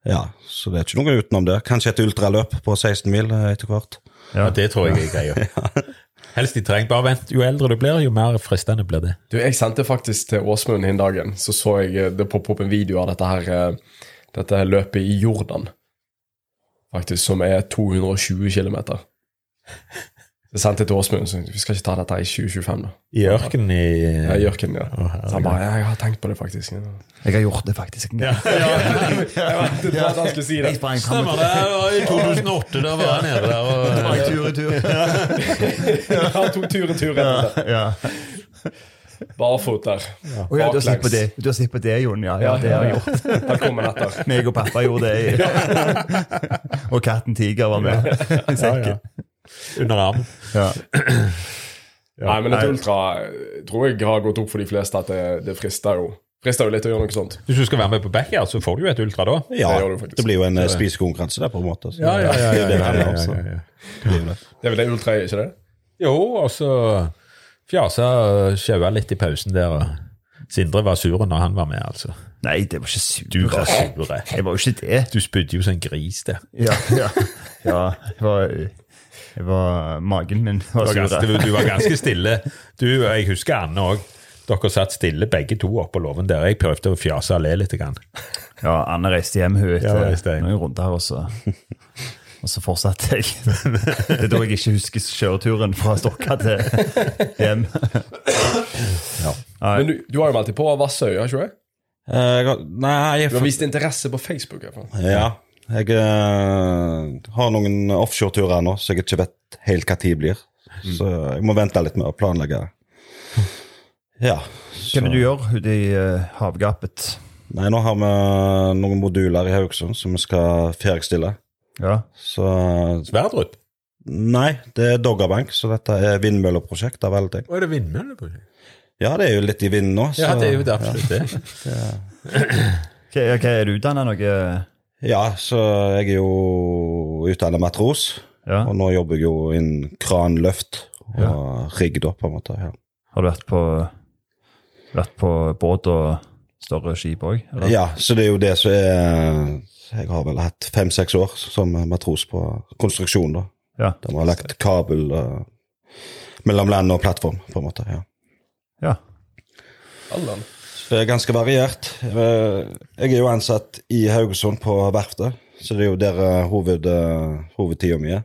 ja, Så det er ikke noe utenom det. Kanskje et ultraløp på 16 mil eh, etter hvert. Ja, det tror jeg jeg greia. [laughs] Helst i trenger. Bare vent, jo eldre du blir, jo mer fristende blir det. Du, Jeg sendte faktisk til Åsmund den dagen, så så jeg eh, det poppe opp en video av dette her eh, dette her løpet i Jordan. Faktisk, som er 220 km. Jeg sendte til Åsmund, så vi skal ikke ta dette i 2025, da. I ørkenen i Ja, Jørken, ja. Oh, Så han bare ja, 'Jeg har tenkt på det, faktisk'. Ja. Jeg har gjort det faktisk en gang. [laughs] Jeg ventet på at han skulle si det. Jeg Stemmer det. det I 2008 da var jeg nede der og Det var tur i tur. Han tok tur i tur etter. Ja. Barfot der. Oh, ja, du har sett på det, du har sett på det, Jon? Ja, ja, det har jeg gjort. Velkommen etter. Meg og pappa gjorde det. og katten Tiger var med. i sekken. Under armen. Ja. [clears throat] Nei, men et ultra tror jeg har gått opp for de fleste at det, det frister jo Frister jo litt å gjøre noe sånt. Hvis du skal være med på backyard, så får du jo et ultra da. Ja, Det gjør du det blir jo en eh, spisekonkurranse der, på en måte. Ja, ja, ja, det er ja, ja, ja, ja, ja. det er vel det ultra er, ikke det? Jo, og så fjasa og sjaua litt i pausen der. Sindre var sur når han var med, altså. Nei, det var ikke sur. Du var sur. Jeg var jo ikke det. Du spydde jo som en gris det. Ja, ja. ja jeg, var, jeg var Magen min var Du var, ganske, du, du var ganske stille. Du, Jeg husker Anne òg. Dere satt stille begge to oppå låven der. Jeg prøvde å fjase og le litt. Grann. Ja, Anne reiste hjem hun Ja, etter reiste hjem. noen runder, og så, og så fortsatte jeg. Det er da jeg ikke husker kjøreturen fra Stokka til hjem. Men du, du har jo meldt deg på Vassøya, ikke sant? Uh, Eh, Nei, jeg Du har vist interesse på Facebook. i hvert fall. Ja. Jeg uh, har noen offshoreturer nå, så jeg ikke vet helt hva tid blir. Så jeg må vente litt med å planlegge. Ja. Hva vil du gjøre ute i uh, havgapet? Nei, nå har vi noen moduler i Haugesund som vi skal ferdigstille. Ja. Så Sverdrup? Nei, det er Doggerbank, så dette er vindmølleprosjekt av alle ting. Å, er det vindmølleprosjekt? Ja, det er jo litt i vinden nå. Så, Ja, det er jo det absolutt det. Hva, [clears throat] hva er du utdanna noe? Ja, så jeg er jo utdannet matros, Ja. og nå jobber jeg jo innen kranløft og rigg, da, på en måte. Ja. Har du vært på, vært på båt og større skip òg? Ja, så det er jo det som er Jeg har vel hatt fem-seks år som matros på konstruksjon, da. Ja. Der vi har lagt kabel uh, mellom land og plattform, på en måte. ja. ja. Allan. Det er ganske variert. Eh, Jeg er jo ansatt i Haugesund på verftet, så det er jo der eh, hoved, eh, hovedtida mi er.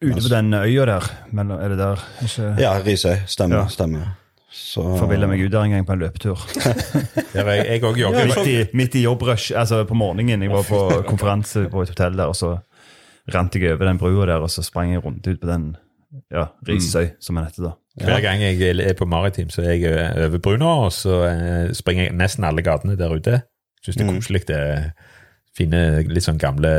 Ute på den øya der, er det der? Ikke Ja, Risøy. Stemmer. Ja. stemmer. Så forvilla meg ut der en gang på en løpetur. [laughs] Er jeg òg jogger. [laughs] midt, i, midt i jobbrush, altså på morgenen. Jeg var på [laughs] konferanse på et hotell der, og så rant jeg over den brua der, og så sprang jeg rundt ut på den ja, Risøy, som den heter da. Hver gang jeg er på maritim, så er jeg eh, over bruna, og så eh, springer jeg nesten alle gatene der ute. Syns det er koselig. Det finne fine, litt sånn gamle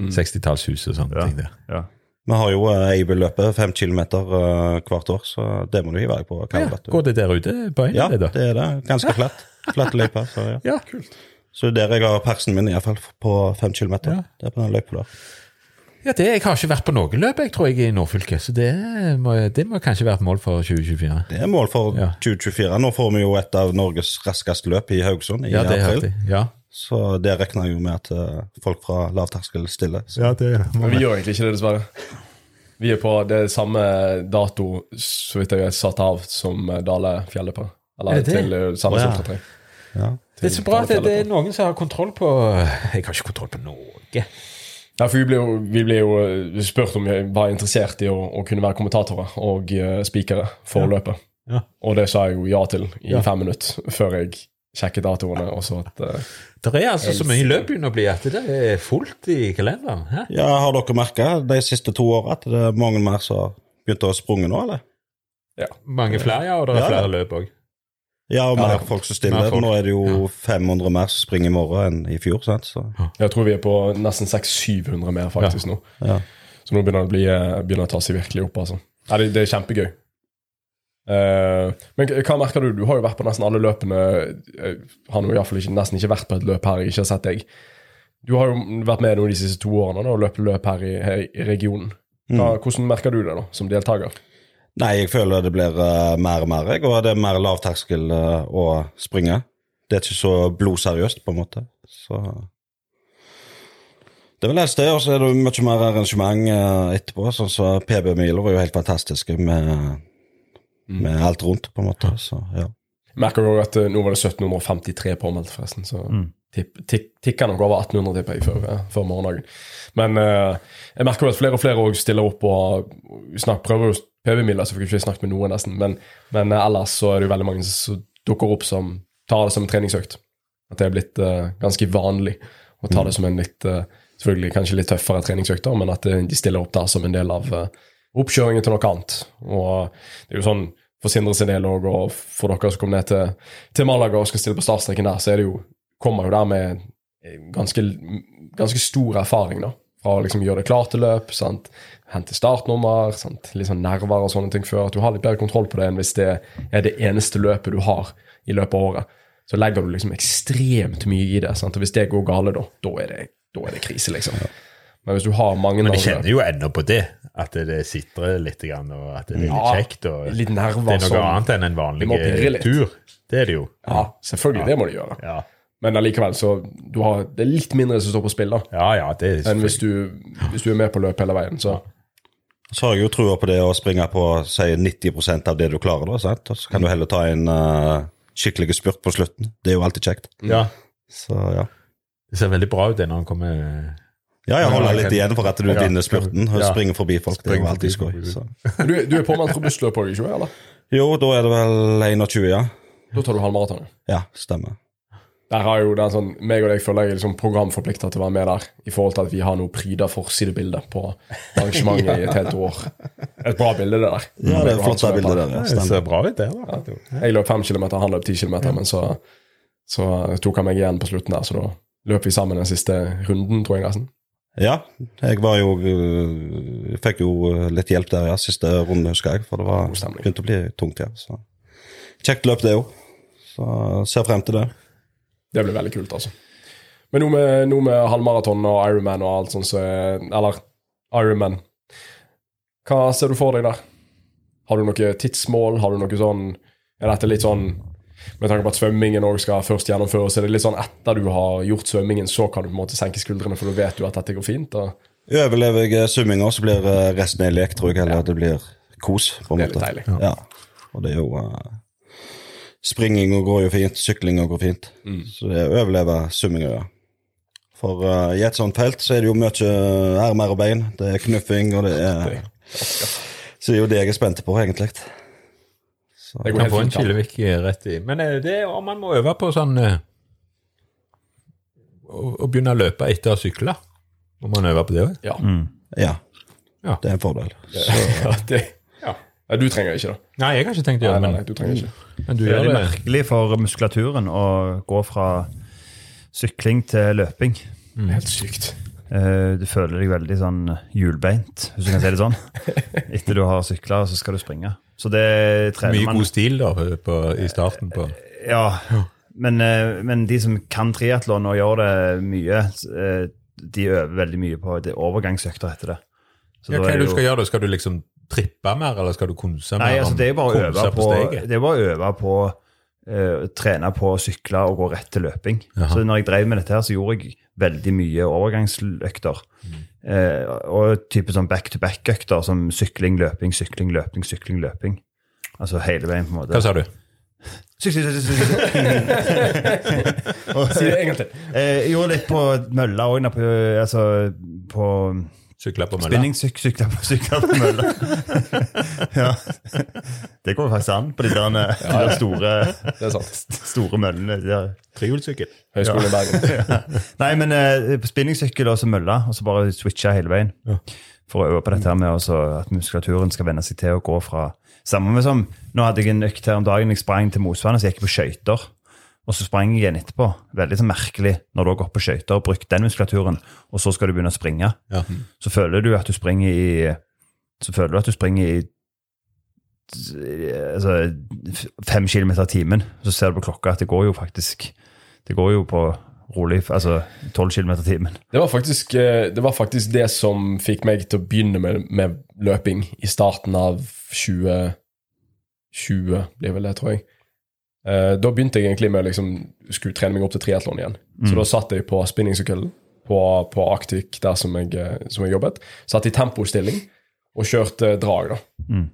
60-tallshus og sånne Ja. ting der. Ja. Vi har jo Aibel-løpet, fem kilometer eh, hvert år, så det må du hive deg på. Ja, går det der ute på Ja, øyene, da? det er det. Ganske flatt. Flatt løype. Så, ja. Ja, kult. så det er der jeg har persen min, iallfall, på fem kilometer. Ja. Det er på den løypa der. Ja, det, Jeg har ikke vært på noe løp, jeg tror jeg, i Nordfylket, så det må, det må kanskje være et mål for 2024. Det er mål for Ja. 2024. Nå får vi jo et av Norges raskeste løp i Haugesund i Ja, det april. Ja. Så det regner jeg jo med at eh, folk fra lavterskel stiller. Så. ja, det Men vi gjør egentlig ikke det, dessverre. Vi er på det samme dato, så vidt jeg er satt av, som Dale fjellet på. Eller Er det til samme Sandnes Å, ja. 3. Ja. Det er så bra at det, det er noen som har kontroll på Jeg har ikke kontroll på noe. Ja, for vi ble jo, vi ble jo eh, spurt om vi var interessert i å, å kunne være kommentatorer og uh, spikere for løpet. Ja. Og det sa jeg jo ja til i Ja. fem minutter før jeg sjekket datoene. og så at... Uh, Det er altså så mye løp begynner å bli at det er fullt i kalenderen. Hæ? ja, Har dere merka de siste to åra at det er mange mer som har begynt å sprunge nå, eller? Ja. Mange flere, ja, og det er Ja. flere løp òg. Ja, og mer ja, folk som stiller. folk. Nå er det jo 500 mer som springer i morgen enn i fjor. sant? Så, Jeg tror vi er på nesten 600-700 mer faktisk nå. ja. Så nå begynner det å, bli, eh, begynner å ta seg virkelig opp. altså. Ja, det, det er kjempegøy. Uh, men hva merker du? Du har jo vært på nesten alle løpene. Jeg har nå i hvert fall ikke, nesten ikke vært på et løp her jeg ikke har sett deg. Du har jo vært med nå de siste to årene da, og løpt løp her i, her i regionen. Hva, Hvordan merker du det da, som deltaker? Nei, jeg føler det blir uh, mer og mer, og det er mer lavterskel uh, å springe. Det er ikke så blodseriøst, på en måte. Så Det er vel helst det, og så er det mye mer arrangement uh, etterpå. Sånn som PB-miler var jo helt fantastiske med, med alt rundt, på en måte. Så ja. Jeg merker jo at eh, nå var det 1753 påmeldt, forresten. Så Mm tikk, tikker nok over 1800, tipper jeg, før, eh, før morgendagen. Men eh, jeg merker jo at flere og flere òg stiller opp og snakk, prøver jo PV-midler, så fikk vi ikke snakket med noen nesten. Men, men eh, ellers så er det jo veldig mange som dukker opp som tar det som en treningsøkt. At det er blitt uh, ganske vanlig å ta det som en litt uh, Selvfølgelig kanskje litt tøffere treningsøkter, men at de stiller opp der som en del av uh, oppkjøringen til noe annet. Og det er jo sånn for Sindre sin del òg, og for dere som kommer ned til, til Malaga og skal stille på startstreken der, så er det jo, kommer jo der med ganske, ganske stor erfaring, da. Å liksom gjøre det klart til løp, sant? hente startnummer, sant? litt sånn nerver og sånne ting før. At du har litt bedre kontroll på det enn hvis det er det eneste løpet du har i løpet av året. Så legger du liksom ekstremt mye i det. Sant? Og hvis det går gale, da, da er det, da er det krise, liksom. Men hvis du har mange Men jeg kjenner jo ennå på det. At det sitrer litt, og at det er litt Ja, kjekt. Og litt nerver det er noe sånn. annet enn en vanlig Det tur. Det er det jo. Ja, selvfølgelig, det må de gjøre. Ja, Men allikevel, så du har, det er litt mindre som står på spill da, ja, ja det er enn hvis du, hvis du er med på løp hele veien. Så Så har jeg jo trua på det å springe på si 90% av det du klarer, da, sant? og så kan du heller ta en uh, skikkelig spurt på slutten. Det er jo alltid kjekt. Ja, Så ja. det ser veldig bra ut det når han kommer Ja, jeg holder litt igjen for at du Ja. vinner spurten og Ja. springer forbi folk. Det er jo alltid. Så. du, du er påmeldt robustløp òg, ikke sant? Jo, da er det vel 21, ja. Da tar du halvmaraton. Ja, stemmer. Der har jo den sånn, meg og deg føler jeg er liksom programforplikta til å være med der, i forhold til at vi har noe pryda forsidebilde på arrangementet i et helt år. Et bra bilde, det der. Ja, det er flott det bildet der. Ja, Det ser bra ut, det. da. Jeg løp fem kilometer, han løp ti kilometer, men så, så tok han meg igjen på slutten der, så da løp vi sammen den siste runden, tror jeg nesten. Ja, jeg var jo jeg Fikk jo litt hjelp der, ja, siste runde, husker jeg. For det var begynte å bli tungt, ja. Så. Kjekt løp, det òg. Så ser frem til det. Det blir veldig kult, altså. Men nå med, med halvmaraton og Ironman og alt sånt, så er, Eller Ironman. Hva ser du for deg der? Har du noe tidsmål? Har du noe sånn Er dette litt sånn Med tanke på at svømmingen også skal først gjennomføres, er det litt sånn etter du har gjort svømmingen, så kan du på en måte senke skuldrene, for da vet du at dette går fint? Og Overlever jeg svømminga, så blir øh, resten en lek, tror jeg. Eller det blir kos, på en måte. Det er litt deilig. Ja. Og det er jo uh, Springinga går jo fint, syklinga går fint. Mm. Så det er å overleve svømminga, ja. For uh, i et sånt felt så er det jo mye ermer og bein. Det er knuffing, og det er Så det er jo det jeg er spent på, egentlig. Så, det Kan få en fint. Killevik rett i. Men eh, det er om man må øve på sånn uh, å, å begynne å løpe etter å sykle. Må man øve på det òg? Ja. ja. Ja. Det er en fordel. [laughs] ja, det, Ja. Du trenger ikke det. Nei, jeg har ikke tenkt å gjøre nei, det, nei, du trenger ikke. men, du Det er veldig merkelig for muskulaturen å gå fra sykling til løping. Helt sykt. Eh, Du føler deg veldig sånn hjulbeint, hvis du kan si det sånn. [laughs] Etter du har sykla, så skal du springe. Så det trener Mye man god stil da, på, i starten på Ja, men, eh, men de som kan triatlon og gjør det mye, eh, de øver veldig mye på det overgangsøkter etter det. Så ja, Hva er det du skal gjøre? Skal du liksom trippe mer, eller skal du konse mer? Nei, altså det er bare å øve på, det er bare å øve på uh, trene på å sykle og gå rett til løping. Aha. Så når jeg drev med dette her, så gjorde jeg veldig mye overgangsøkter. Uh, og type sånn back-to-back-økter som sykling, løping, sykling, løping, sykling, løping. Altså hele veien, på en måte. Hva sa du? Sykling, sykling, sykling. [laughs] Si det en gang til. Eh, Jeg gjorde litt på mølla òg, på, altså på Sykle på mølla? spinningsykler på, sykler på mølla. [laughs] ja. Det går faktisk an på de der, de der store, Det er sant. store møllene. De. Trehjulssykkel? Høgskolen i Bergen. [laughs] Nei, men uh, spinningsykkel og så mølla, og så bare switche hele veien. For å øve på dette her med også at muskulaturen skal venne seg til å gå fra Samme med som Nå hadde jeg en økt her om dagen. Jeg sprang til Mosvannet, så gikk på skøyter. Og så sprang jeg igjen etterpå. Veldig så merkelig når du har gått på skøyter og brukt den muskulaturen, og så skal du begynne å springe. Ja. Så føler du at du springer i Så føler du at du springer i altså, fem kilometer i timen. Så ser du på klokka at det går jo faktisk Det går jo på rolig Altså tolv kilometer i timen. Det var, faktisk, eh, det var faktisk det som fikk meg til å begynne med, med løping i starten av 2020, blir vel det, tror jeg. Eh, da begynte jeg egentlig med å liksom, skulle trene meg opp til triatlon igjen. Så da satt jeg på spinningsykkelen på, på Arctic, der som jeg, eh, som jeg jobbet. Satt i tempostilling og kjørte drag. da.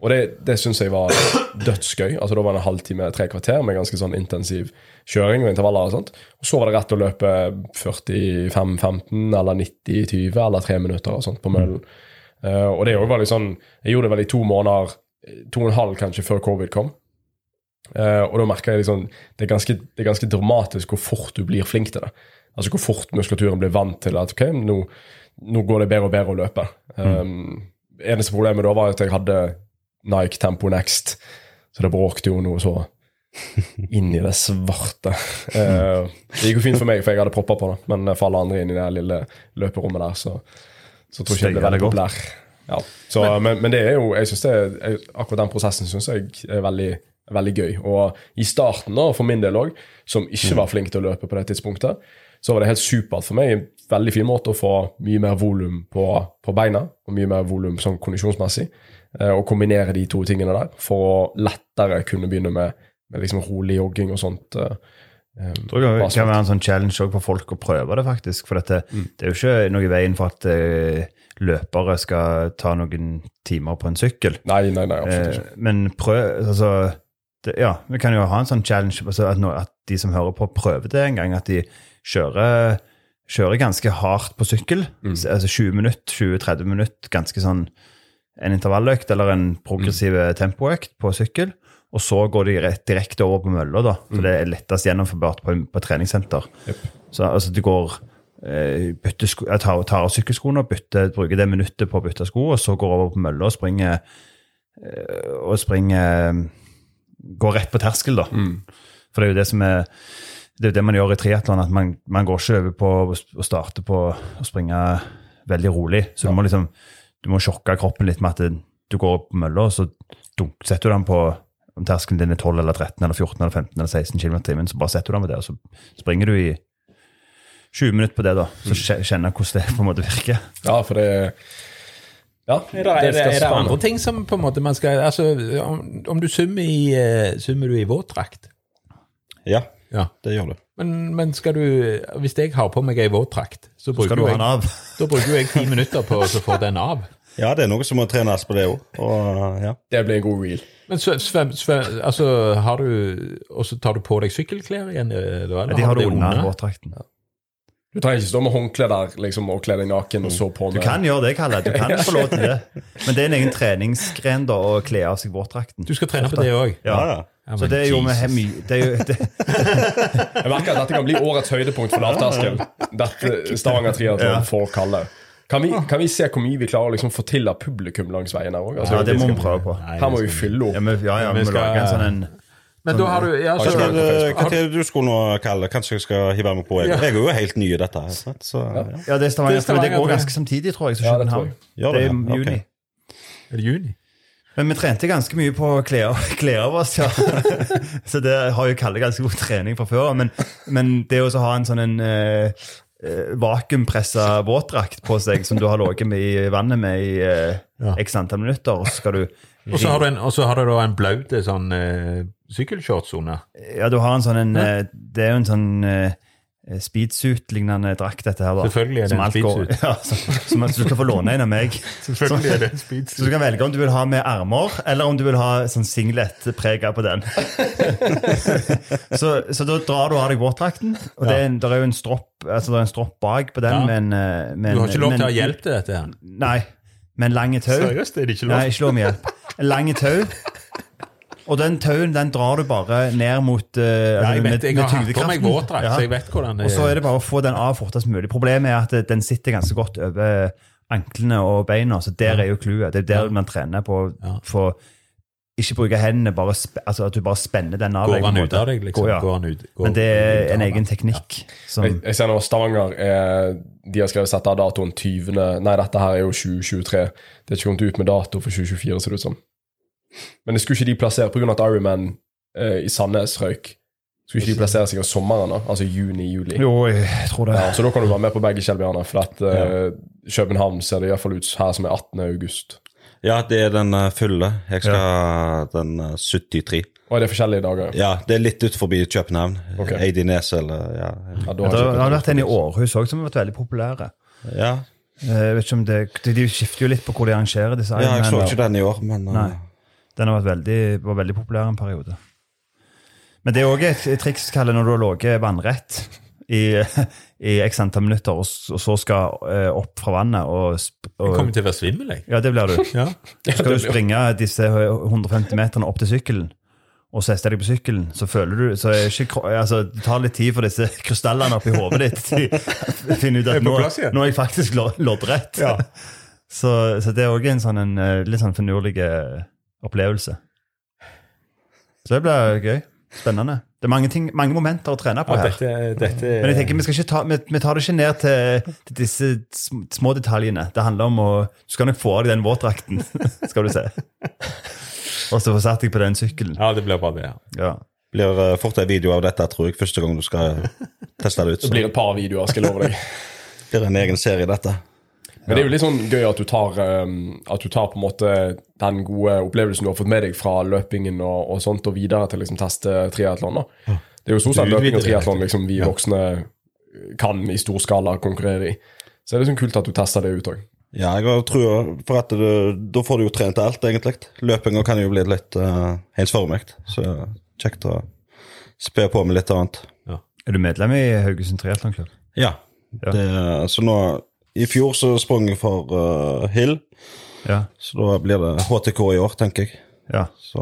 Og det, det syns jeg var dødsgøy. Altså Da var det en halvtime, tre kvarter med ganske sånn intensiv kjøring og intervaller. Og sånt. Og så var det rett å løpe 45-15 eller 90-20 eller tre minutter og sånt på møllen. Eh, og det var jo sånn Jeg gjorde det vel i to måneder, to og en halv kanskje, før covid kom. Eh, og da merker jeg liksom det er, ganske, det er ganske dramatisk hvor fort du blir flink til det. Altså hvor fort muskulaturen blir vant til at ok, nå, nå går det bedre og bedre å løpe. Um, eneste problemet da var at jeg hadde Nike Tempo Next, så det bråkte jo noe så [laughs] inn i det svarte. Uh, det gikk jo fint for meg, for jeg hadde propper på det, men for alle andre inn i det lille løperommet der, så, så tror jeg ikke det ble veldig populær. Ja. Så, men, men det er jo, jeg synes det er, akkurat den prosessen syns jeg er veldig, veldig gøy. Og i starten, da, for min del òg, som ikke var flink til å løpe på det tidspunktet, så var det helt supert for meg. En veldig fin måte å få mye mer volum på, på beina, og mye mer volum sånn kondisjonsmessig. Eh, og kombinere de to tingene der for å lettere kunne begynne med, med liksom rolig jogging og sånt. eh, eh, Jeg tror det kan være en sånn challenge for folk å prøve det, faktisk. For dette, det er jo ikke noe i veien for at uh, løpere skal ta noen timer på en sykkel. Nei, nei, nei, absolutt ikke. Uh, men prøv altså, det, Ja, vi kan jo ha en sånn challenge altså at, nå- at de som hører på, prøver det en gang. At de kjører, kjører ganske hardt på sykkel. Altså 20 minutter, 20-30 minutter, ganske sånn en intervalløkt eller en progressiv tempoøkt på sykkel. Og så går de rett, direkte over på mølla, da. For det er lettest gjennomførbart på, på treningssenter. Så altså, du går bytte sko, jeg tar, tar av sykkelskoene og bruker det minuttet på å bytte sko, og så går over på mølla og springer eh, og springer Går rett på terskel, da. For det er jo det som er det er jo det man gjør i triatlon, at man, man går ikke over på å- starte på å springe veldig rolig. Så du må liksom du må sjokke kroppen litt med at du går opp på mølla, og så dunk, setter du den på om terskelen din er 12 eller 13 eller 14 eller 15 eller 16 km i timen, så bare setter du den med det, og så springer du i 20 minutter på det, da. Så kjenner kjenner hvordan det på en måte virker. Ja, for det Ja, Er det, er, det, er andre ting som på en måte man skal Altså, om, om du summer i, eh, summer du i våtdrakt Ja, Ja. det gjør du. Men, men skal du Hvis jeg har på meg ei våtdrakt, så bruker du den jeg, av? [laughs] da bruker jeg ti minutter på å få den av. Ja, det er noe som må trenes på det òg. Og ja. Det blir en god reel. Men svøm, svøm, svøm, altså, har du Og så tar du på deg sykkelklær igjen? Eller? Ja, De har du det det under våtdrakten. Du trenger ikke stå med håndkle der liksom, og kle deg naken og så på med Du kan gjøre det, Kalle. Du kan [laughs] få lov til det. Men det er en egen treningsgren da, å kle av seg våtdrakten. Du skal trene på det òg? Ja. ja. Ja, Så det er vi med hemi... Det er jo, det, [laughs] Jeg merker at dette kan bli årets høydepunkt for lavterskel. Dette Stavanger Triatlon Ja. får kalle. Kan vi, kan vi se hvor mye vi klarer å liksom få til av publikum langs veien her òg? Altså, ja, det må vi prøve på. Her må vi fylle Ja, opp. men, ja, ja, Vi vi sånn skal- Men da har du ja, Har så, ikke Hva er det du skulle nå, Kalle? Kanskje jeg skal hive meg på? Jeg, jeg er jo helt ny i dette. her, sant? Så, ja. Ja, det er Stavanger, Det er Stavanger, det går ganske samtidig, tror jeg, som Ja, det tror København. jeg. Det det, er i juni. Okay. Er det juni? Men vi trente ganske mye på å [laughs] kle av, oss, ja. [laughs] Så det har jo Kalle ganske god trening fra før. Men, men det å ha en sånn en eh, eh, vakuumpressa våtdrakt på seg som du har ligget i vannet med i uh, x antall minutter, og så skal du Og så har du, en, har du da en blaut sånn uh, sykkelshorts under. Ja, du har en sånn en eh, Det er jo en sånn uh, speedsuit-lignende drakt, dette her. da. Selvfølgelig er det en speedsuit. [laughs] Ja, som, du skal få låne en av meg. [laughs] Selvfølgelig er det en speedsuit. Så du kan velge om du vil ha med armer, eller om du vil ha sånn singlet-prega på den. [laughs] så, så da drar du av deg våtdrakten, og det er, en, er jo en stropp altså det en stropp bak på den. Ja. Men, en, eh, Du har ikke lov til å ha hjelp til dette her. Nei, med en lang tau. Seriøst, er det ikke Nei, lov? ikke lov med hjelp. En lang tau. Og den tauen den drar du bare ned mot uh, Ja, jeg vet, jeg har hatt på meg våtdrakt, Ja. så jeg vet hvordan det Og så er det bare å få den av fortest mulig. Problemet er at den sitter ganske godt over anklene og beina, så der er jo clouet. Det er der Ja. man trener på Ja. for ikke bruke hendene, bare sp altså at du bare spenner den av. Går han ut av deg, liksom? Går, ja. Går han ut, går Men det er en egen teknikk. Som, Jeg, jeg ser nå Stavanger er, De har skrevet sette av datoen 20. Nei, dette her er jo 2023. Det er ikke kommet ut med dato for 2024, ser det ut som. Men det skulle ikke de plassere pga. at Ironman uh, i Sandnes røyk. Skulle ikke de plassere seg om sommeren, da? Altså juni-juli? jo, jeg tror det. Ja, så da kan du være med på begge, kjellbjerner For at uh, København ser det iallfall ut her som er 18. august. ja, det er den eh, fulle. Jeg skal ha den eh, 73. Og er det forskjellige dager? Ja, det er litt ut forbi København. Okay. Eidines eller ja. Ja, da har det har vært en i Århus òg som har vært veldig populære. ja. Eh, Jeg vet ikke om det, de, skifter jo litt på hvor de arrangerer disse. ja, jeg så ikke den i år, men eh, Nei. Den har vært veldig, var veldig populær en periode. Men det er òg et triks Kalle, når du har ligget vannrett i, [laughs] i x antall minutter, og, og så skal eh, opp fra vannet og, og Jeg kommer til å være svimmel, jeg. Ja, det blir du. [laughs] Ja. Skal du springe disse 150 meterne opp til sykkelen, og sette deg på sykkelen, så føler du så ikke, altså, Det tar litt tid for disse [laughs] krystallene oppi hodet ditt til finne ut at nå, nå er jeg faktisk loddrett. Ja. Så, så det er òg en sånn en, eh, litt sånn finurlig opplevelse. Så det blir gøy. Spennende. Det er mange, ting, mange momenter å trene på Ja, her. dette, dette Men jeg tenker, vi, skal ikke ta, vi, vi tar det ikke ned til, til disse små detaljene. Det handler om å Du skal nok få av deg den våtdrakten, [laughs] skal du se. Og så få satt deg på den sykkelen. Ja, det blir bare det. ja. Ja. Blir uh, fort en video av dette, tror jeg, første gang du skal teste det ut. Det blir et par videoer, skal jeg love deg. [laughs] blir en egen serie, dette. Men det er jo litt sånn gøy at du tar um, At du tar på en måte den gode opplevelsen du har fått med deg fra løpingen og, og sånt, og videre til liksom teste triatlon. da. Det er jo stort sett løping og triatlon liksom, vi voksne kan i stor skala konkurrere i. Så det er liksom kult at du tester det ut òg. Ja, jeg tror for at du, da får du jo trent alt, egentlig. Løpinga kan jo bli litt uh, ensformig, så kjekt å spe på med litt annet. Er du medlem i Haugesund Triatlonklubb? Ja. Ja. Det, så nå I fjor så sprang jeg for uh, Hill, Ja. så da blir det HTK i år, tenker jeg. ja. Så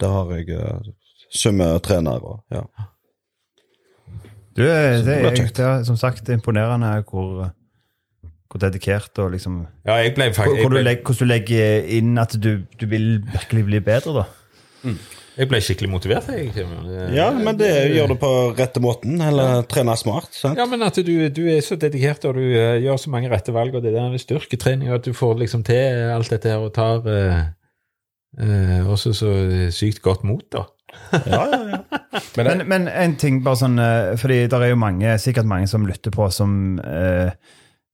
der har jeg uh, summetrener og ja. Du, eh, det, det er, kjekt. det er som sagt imponerende hvor, hvor dedikert og liksom Ja, jeg ble hvor, faktisk hvor du legger, Hvordan du legger inn at du, du vil virkelig bli bedre, da. Jeg ble skikkelig motivert, jeg. Ja, men det gjør du på rette måten, eller trene smart. sant? Ja, men at du, du er så dedikert, og du uh, gjør så mange rette valg, og det der med styrketrening, og at du får liksom til alt dette her og tar uh, uh, også så sykt godt mot, da. Ja, ja, ja. [laughs] Men Men, men en ting, bare sånn Fordi det er jo mange, sikkert mange som lytter på, som, eh,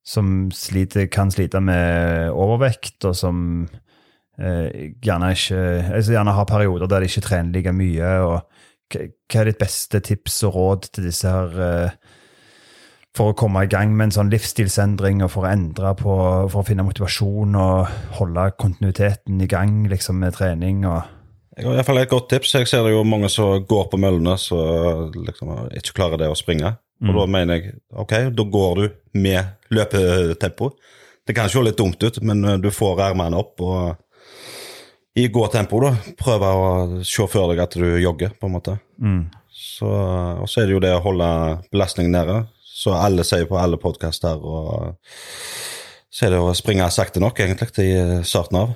som sliter, kan slite med overvekt, og som gjerne ikke altså Gjerne har perioder der de ikke trener like mye. og Hva er ditt beste tips og råd til disse her eh, for å komme i gang med en sånn livsstilsendring og for å endre på, for å finne motivasjon og holde kontinuiteten i gang liksom med trening og Jeg har i hvert fall et godt tips. Jeg ser det jo mange som går på møllene som liksom ikke klarer det å springe. Og da mener jeg ok, da går du med løpetempo. Det kan se litt dumt ut, men eh, du får ermene opp og i gåtempo, da. Prøve å se for deg at du jogger, på en måte. Så, og så er det jo det å holde belastningen nede, så alle sier på alle podkaster. Og så er det å springe sakte nok, egentlig, til starten av.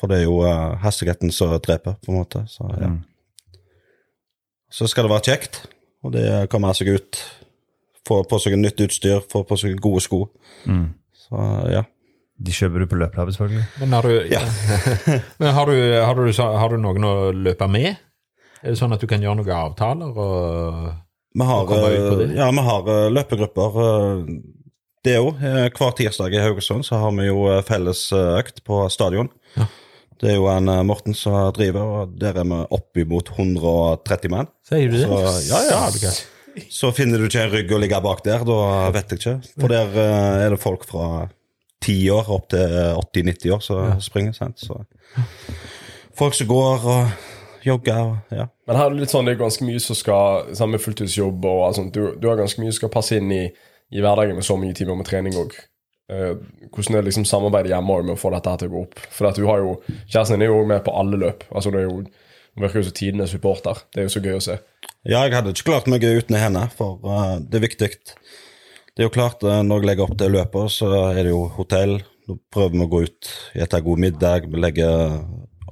For det er jo uh, hastigheten som dreper, på en måte. Så, ja. så skal det være kjekt, og det kommer seg ut. Få på seg nytt utstyr, få på seg gode sko. Så ja. De kjøper du på løpelabbet, selvfølgelig. Men har du, [laughs] men har du, har du, har du noen å løpe med? Er det sånn at du kan gjøre noen avtaler? og... Vi har, eh, ja, vi har eh, løpegrupper. eh, Det òg. Hver tirsdag i Haugesund så har vi jo felles økt på stadion. Ja. Det er jo en Morten som driver, og der er vi oppimot 130 menn. Sier du det? Så, ja, ja. Så finner du ikke en rygg å ligge bak der, da vet jeg ikke. For der er det folk fra 10 år opp til 80-90 år som springer. sant? Så folk som går og jogger og ja. Men her er det litt sånn, det er ganske mye som skal sammen med fulltidsjobb og alt sånt. Du, du har ganske mye som skal passe inn i, i hverdagen med så mye timer med trening òg. hvordan er liksom samarbeidet hjemme med å få dette her til å gå opp? For at du har jo Kjæresten din er jo med på alle løp. Altså det er jo Hun virker jo som tidenes supporter. Det er jo så gøy å se. Ja, jeg hadde ikke klart meg uten henne, for uh, det er viktig. Det er jo klart, eh, når jeg legger opp til løpet, så er det jo hotell. Nå prøver vi å gå ut, spise god middag, vi legger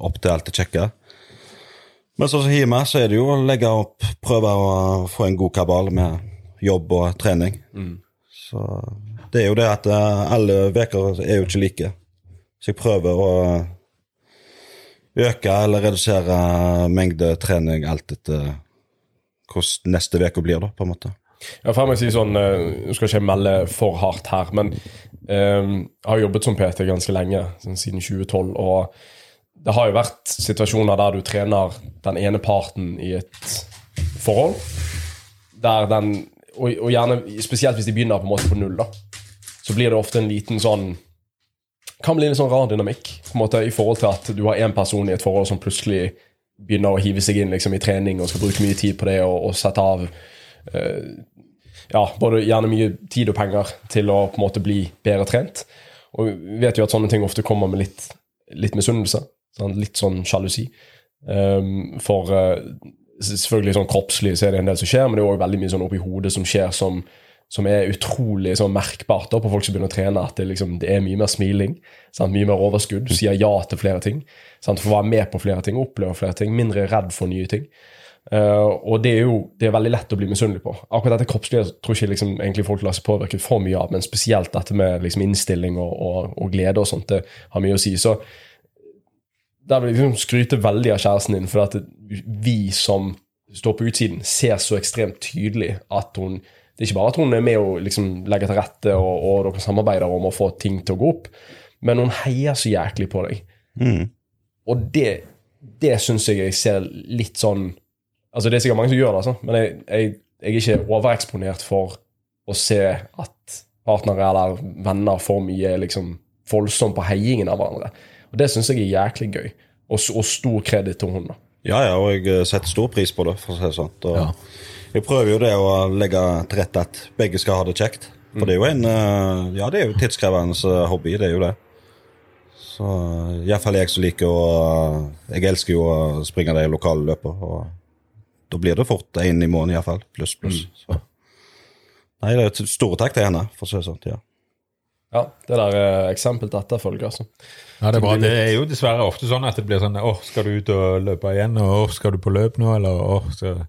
opp til alt det kjekke. Men sånn som hjemme, så er det jo å legge opp, prøve å få en god kabal med jobb og trening. Så det er jo det at eh, alle uker er jo ikke like. Så jeg prøver å øke eller redusere mengde trening alt etter hvordan neste uke blir, da, på en måte. Ja, for jeg må si sånn, eh, Nå skal ikke melde for hardt her, men eh, jeg har jobbet som PT ganske lenge, sånn siden 2012. Og det har jo vært situasjoner der du trener den ene parten i et forhold. Der den, og, og gjerne spesielt hvis de begynner på en måte på null, da. Så blir det ofte en liten sånn Kan bli en sånn rar dynamikk på en måte i forhold til at du har én person i et forhold som plutselig begynner å hive seg inn liksom, i trening og skal bruke mye tid på det og, og sette av ja, både gjerne mye tid og penger til å på en måte bli bedre trent. Og vi vet jo at sånne ting ofte kommer med litt, litt misunnelse. Sånn, litt sånn sjalusi. Um, for uh, selvfølgelig sånn kroppslig så er det en del som skjer, men det er òg veldig mye sånn oppi hodet som skjer som, som er utrolig sånn merkbart da, på folk som begynner å trene. At det, liksom, det er mye mer smiling, sant? mye mer overskudd. Du sier ja til flere ting. Sant? Får være med på flere ting, oppleve flere ting. Mindre redd for nye ting. Uh, og det er jo det er veldig lett å bli misunnelig på. Akkurat dette kroppslige tror ikke liksom, egentlig folk lar seg påvirke for mye av, men spesielt dette med liksom, innstilling og, og, og, glede og sånt, det har mye å si. Så der vil jeg liksom skryte veldig av kjæresten din, for at vi som står på utsiden, ser så ekstremt tydelig at hun Det er ikke bare at hun er med og liksom legger til rette, og, og dere samarbeider om å få ting til å gå opp, men hun heier så jæklig på deg. Mm. Og det, det syns jeg jeg ser litt sånn Altså, det er sikkert mange som gjør det, altså, men jeg, jeg, jeg er ikke overeksponert for å se at partnere eller venner for mye er liksom voldsomt på heiingen av hverandre. Og Det syns jeg er jæklig gøy, og, og stor kreditt til hun da. Ja, ja, og jeg setter stor pris på det, for å si det sånn. Og Ja. Jeg prøver jo det å legge til rette at begge skal ha det kjekt. For det er jo en eh, Ja, det er jo tidskrevende eh, hobby, det er jo det. Så iallfall jeg som liker å Jeg elsker jo å springe de lokale løpene. Da blir det fort én i måneden iallfall. Pluss, pluss. Så. Nei, det er store takk til henne, for å si det sånn. Ja. Ja, Det der er eksempel til etterfølge, altså. Ja, det er bra. Det er jo dessverre ofte sånn at det blir sånn Åh, skal du ut og løpe igjen? Og åh, skal du på løp nå? Eller åh, skal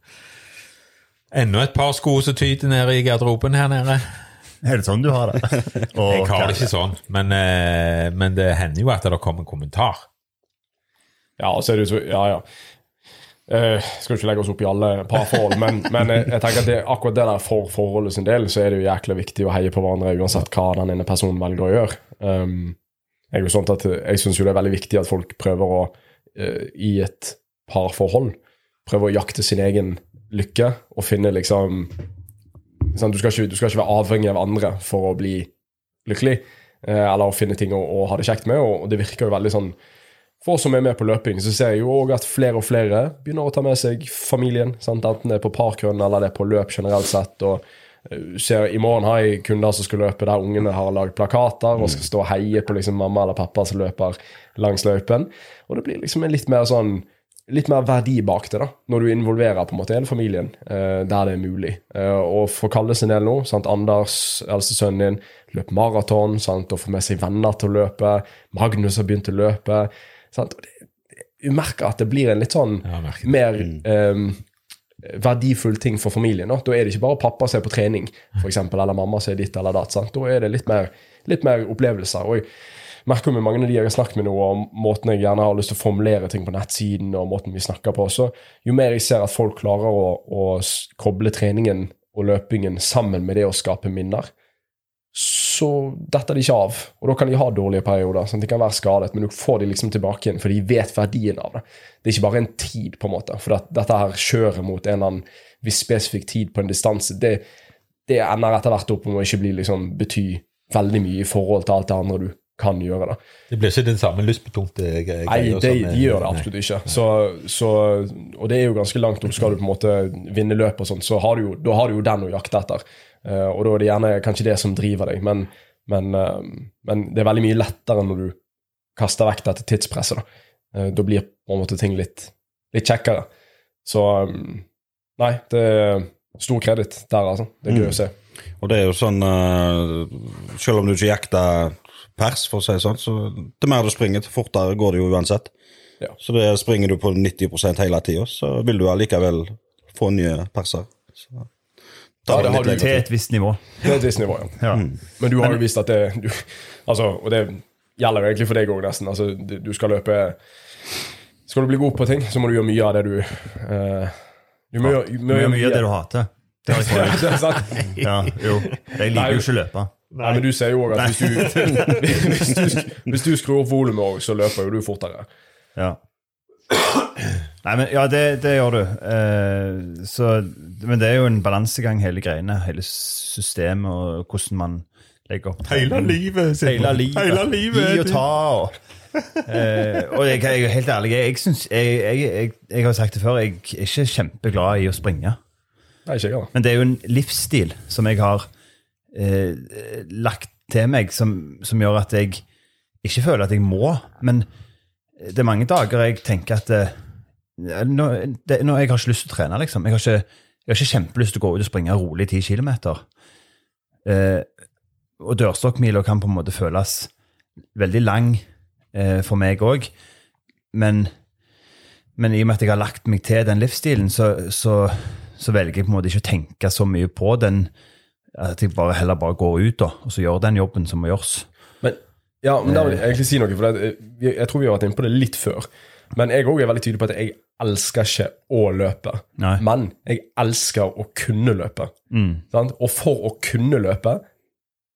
Enda et par sko som tyter nede i garderoben her nede. Er det sånn du har det? Og, [laughs] Jeg har det ikke sånn, men, eh, men det hender jo at det kommer en kommentar. Ja, så er det jo så Ja, ja. Eh, skal ikke legge oss opp i alle parforhold, men, [laughs] men jeg, jeg tenker at det, akkurat det der for forholdet sin del, så er det jo jækla viktig å heie på hverandre uansett hva den ene personen velger å gjøre. Um, jeg jo sånt at jeg syns jo det er veldig viktig at folk prøver å, uh, i et parforhold, prøve å jakte sin egen lykke og finne liksom sånn, du, skal ikke, du skal ikke være avhengig av andre for å bli lykkelig, uh, eller å finne ting å, å ha det kjekt med, og, og det virker jo veldig sånn for oss som er med på løping, så ser jeg jo òg at flere og flere begynner å ta med seg familien. Sant? Enten det er på parkrun eller det er på løp generelt sett. og eh, ser, I morgen har jeg kunder som skal løpe der ungene har lagd plakater og skal stå og heie på liksom mamma eller pappa som løper langs løypen. Og det blir liksom en litt mer sånn litt mer verdi bak det, da, når du involverer på en måte hele familien eh, der det er mulig. Eh, og for Kalle sin del nå, sant? Anders, eldstesønnen din, løp maraton, og får med seg venner til å løpe. Magnus har begynt å løpe. Sant? Du merker at det blir en litt sånn Ja, jeg mer um, verdifull ting for familien. Da. da er det ikke bare pappa som er på trening, for eksempel, eller mamma som er ditt eller datt. Sant? Da er det litt mer, litt mer opplevelser. Og jeg merker med mange av de jeg har snakket med nå, og måten jeg gjerne har lyst til å formulere ting på nettsiden, og måten vi snakker på, så jo mer jeg ser at folk klarer å, å koble treningen og løpingen sammen med det å skape minner, så detter de ikke av. Og da kan de ha dårlige perioder. Sånn. De kan være skadet, men du får de liksom tilbake igjen, for de vet verdien av det. Det er ikke bare en tid, på en måte. For at dette her kjøret mot en eller annen viss spesifikk tid på en distanse, det, det ender etter hvert opp med å ikke bli liksom, bety veldig mye i forhold til alt det andre du kan gjøre. da. Det blir ikke den samme lystbetonte gre- Nei, det, eh, de gjør det absolutt ikke. Så, så, og det er jo ganske langt opp. Skal du på en måte vinne løp og sånn, så har du jo, da har du jo den å jakte etter. Eh, og da er det gjerne kanskje det som driver deg, men, men, uh, men det er veldig mye lettere når du kaster vekk dette tidspresset. Da, uh, da blir på en måte ting litt, litt kjekkere. Så um, Nei, det er stor kreditt der, altså. Det er gøy å se. Og det er jo sånn Selv om du ikke jakter pers, for å si det sånn, så til mer du springer, til fortere går det jo uansett. Ja. Så det springer du på 90% hele tida, så vil du allikevel få nye perser. Så, Ja, det har du Til et visst nivå. Det er et visst nivå, ja. Ja. Men du har jo vist at det du, altså, Og det gjelder jo egentlig for deg òg, nesten. Altså, du skal løpe Skal du bli god på ting, så må du gjøre mye av det du uh, Du må gjøre må gjør mye av det du hater. Det har jeg [laughs] ikke sant. Ja, jo. Jeg liker jo ikke å løpe. Nei, men du ser jo òg at hvis du, hvis du, hvis du skrur opp volumet òg, så løper jo du fortere. Ja. Nei, men ja, det, det gjør du. Eh, så, men det er jo en balansegang, hele greiene. Hele systemet og hvordan man legger opp Hele livet! sier Hele livet. Hele livet. Gi og ta. Og, eh, og jeg, jeg er helt ærlig, jeg, synes, jeg, jeg, jeg, jeg har sagt det før, jeg er ikke kjempeglad i å springe. Nei, ikke jeg. Men det er jo en livsstil som jeg har eh, lagt til meg, som, som gjør at jeg ikke føler at jeg må. Men det er mange dager jeg tenker at eh, når, det, når jeg har ikke lyst til å trene, liksom. Jeg har ikke, jeg har ikke kjempelyst til å gå ut og springe rolig 10 kilometer. Eh, og dørstokkmila kan på en måte føles veldig lang eh, for meg òg. Men, men i og med at jeg har lagt meg til den livsstilen, så, så, så velger jeg på en måte ikke å tenke så mye på den. At jeg bare heller bare går ut da, og så gjør den jobben som må gjøres. Men, ja, men da vil jeg egentlig si noe, for jeg, jeg tror vi har vært inne på det litt før. Men jeg òg er veldig tydelig på at jeg elsker ikke å løpe. Nei. Men jeg elsker å kunne løpe. Mm. Sant? Og for å kunne løpe,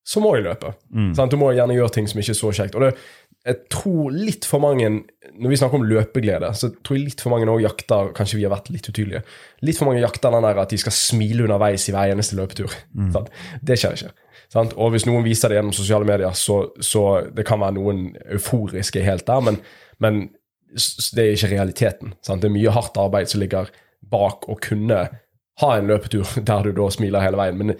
så må jeg løpe. Mm. Sant? Du må gjerne gjøre ting som ikke er så kjekt. Og det, jeg tror litt for mange Når vi snakker om løpeglede, så tror jeg litt for mange også jakter Kanskje vi har vært litt utydelige. Litt for mange jakter den der at de skal smile underveis i hver eneste løpetur. Mm. Sant? Det skjer ikke. Sant? Og hvis noen viser det gjennom sosiale medier, så, så det kan være noen euforiske helt der, men, men det er ikke realiteten. Sant? Det er mye hardt arbeid som ligger bak å kunne ha en løpetur [laughs] der du da smiler hele veien. Men,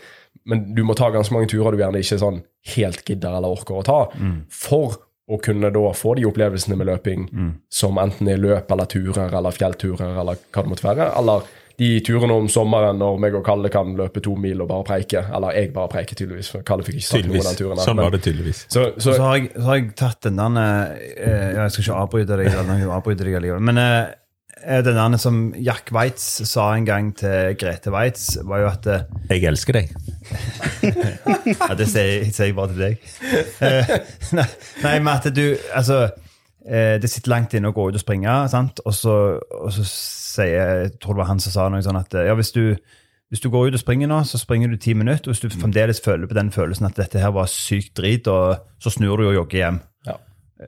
men du må ta ganske mange turer du gjerne ikke sånn helt gidder eller orker å ta, for å kunne da få de opplevelsene med løping som enten er løp eller turer eller fjellturer eller hva det måtte være. Eller de turene om sommeren når meg og Kalle kan løpe to mil og bare preike. Eller jeg bare preiker, tydeligvis, for Kalle fikk ikke sagt noe den turen. der. Sånn var det tydeligvis. Så, så, Så har jeg, så har jeg tatt den der eh, Jeg skal ikke avbryte deg, eller jeg avbryter deg allikevel. Men eh, den der som Jack Weitz sa en gang til Grete Weitz, var jo at eh, Jeg elsker deg. [laughs] Ja, det sier, jeg bare til deg. Eh, [laughs] nei, nei, men at du Altså, eh, det sitter langt inne å gå ut og springe, sant? Og så, og så sier Jeg tror det var han som sa noe sånn at eh, ja, hvis du, hvis du går ut og springer nå, så springer du ti minutter. Og hvis du fremdeles føler på den følelsen at dette her var sykt drit, og så snur du og jogger hjem. ja.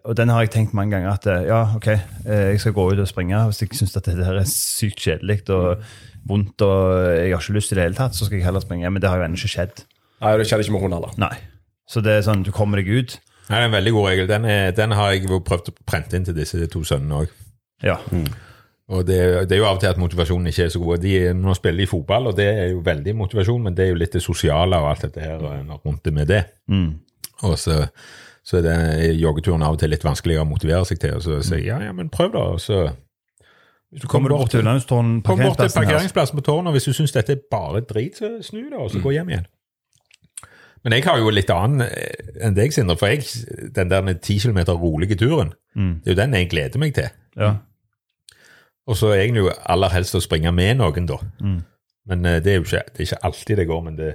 Og den har jeg tenkt mange ganger at eh, ja, ok, eh, jeg skal gå ut og springe. Hvis jeg syns dette her er sykt kjedelig og vondt og jeg har ikke lyst i det hele tatt, så skal jeg heller springe. Men det har jo ennå ikke skjedd. Nei, det skjedde ikke med hun heller. Nei. Så det er sånn, du kommer deg ut. Nei, det er en veldig god regel. Den, er, den har jeg prøvd å prente inn til disse to sønnene òg. Ja. Og det, det er jo av og til at motivasjonen ikke er så god. De, nå spiller de fotball, og det er jo veldig motivasjon, men det er jo litt det sosiale og alt dette her eh, rundt det med det. Mm. Og så, så er det joggeturen av og til litt vanskeligere å motivere seg til. Og så sier jeg ja, ja, men prøv da. Og så hvis du Kommer du bort til Ullandstårn Kom bort til parkeringsplassen på tårnet, og hvis du syns dette er bare drit, så snu da, og så gå hjem igjen. Men jeg har jo litt annen eh, enn deg, Sindre. For jeg, den der ti kilometer rolige turen, Mm. det er jo den jeg gleder meg til. Ja. Og så egentlig jo aller helst å springe med noen, da. Mm. Men eh, det er jo ikke, det er ikke alltid det går, men det,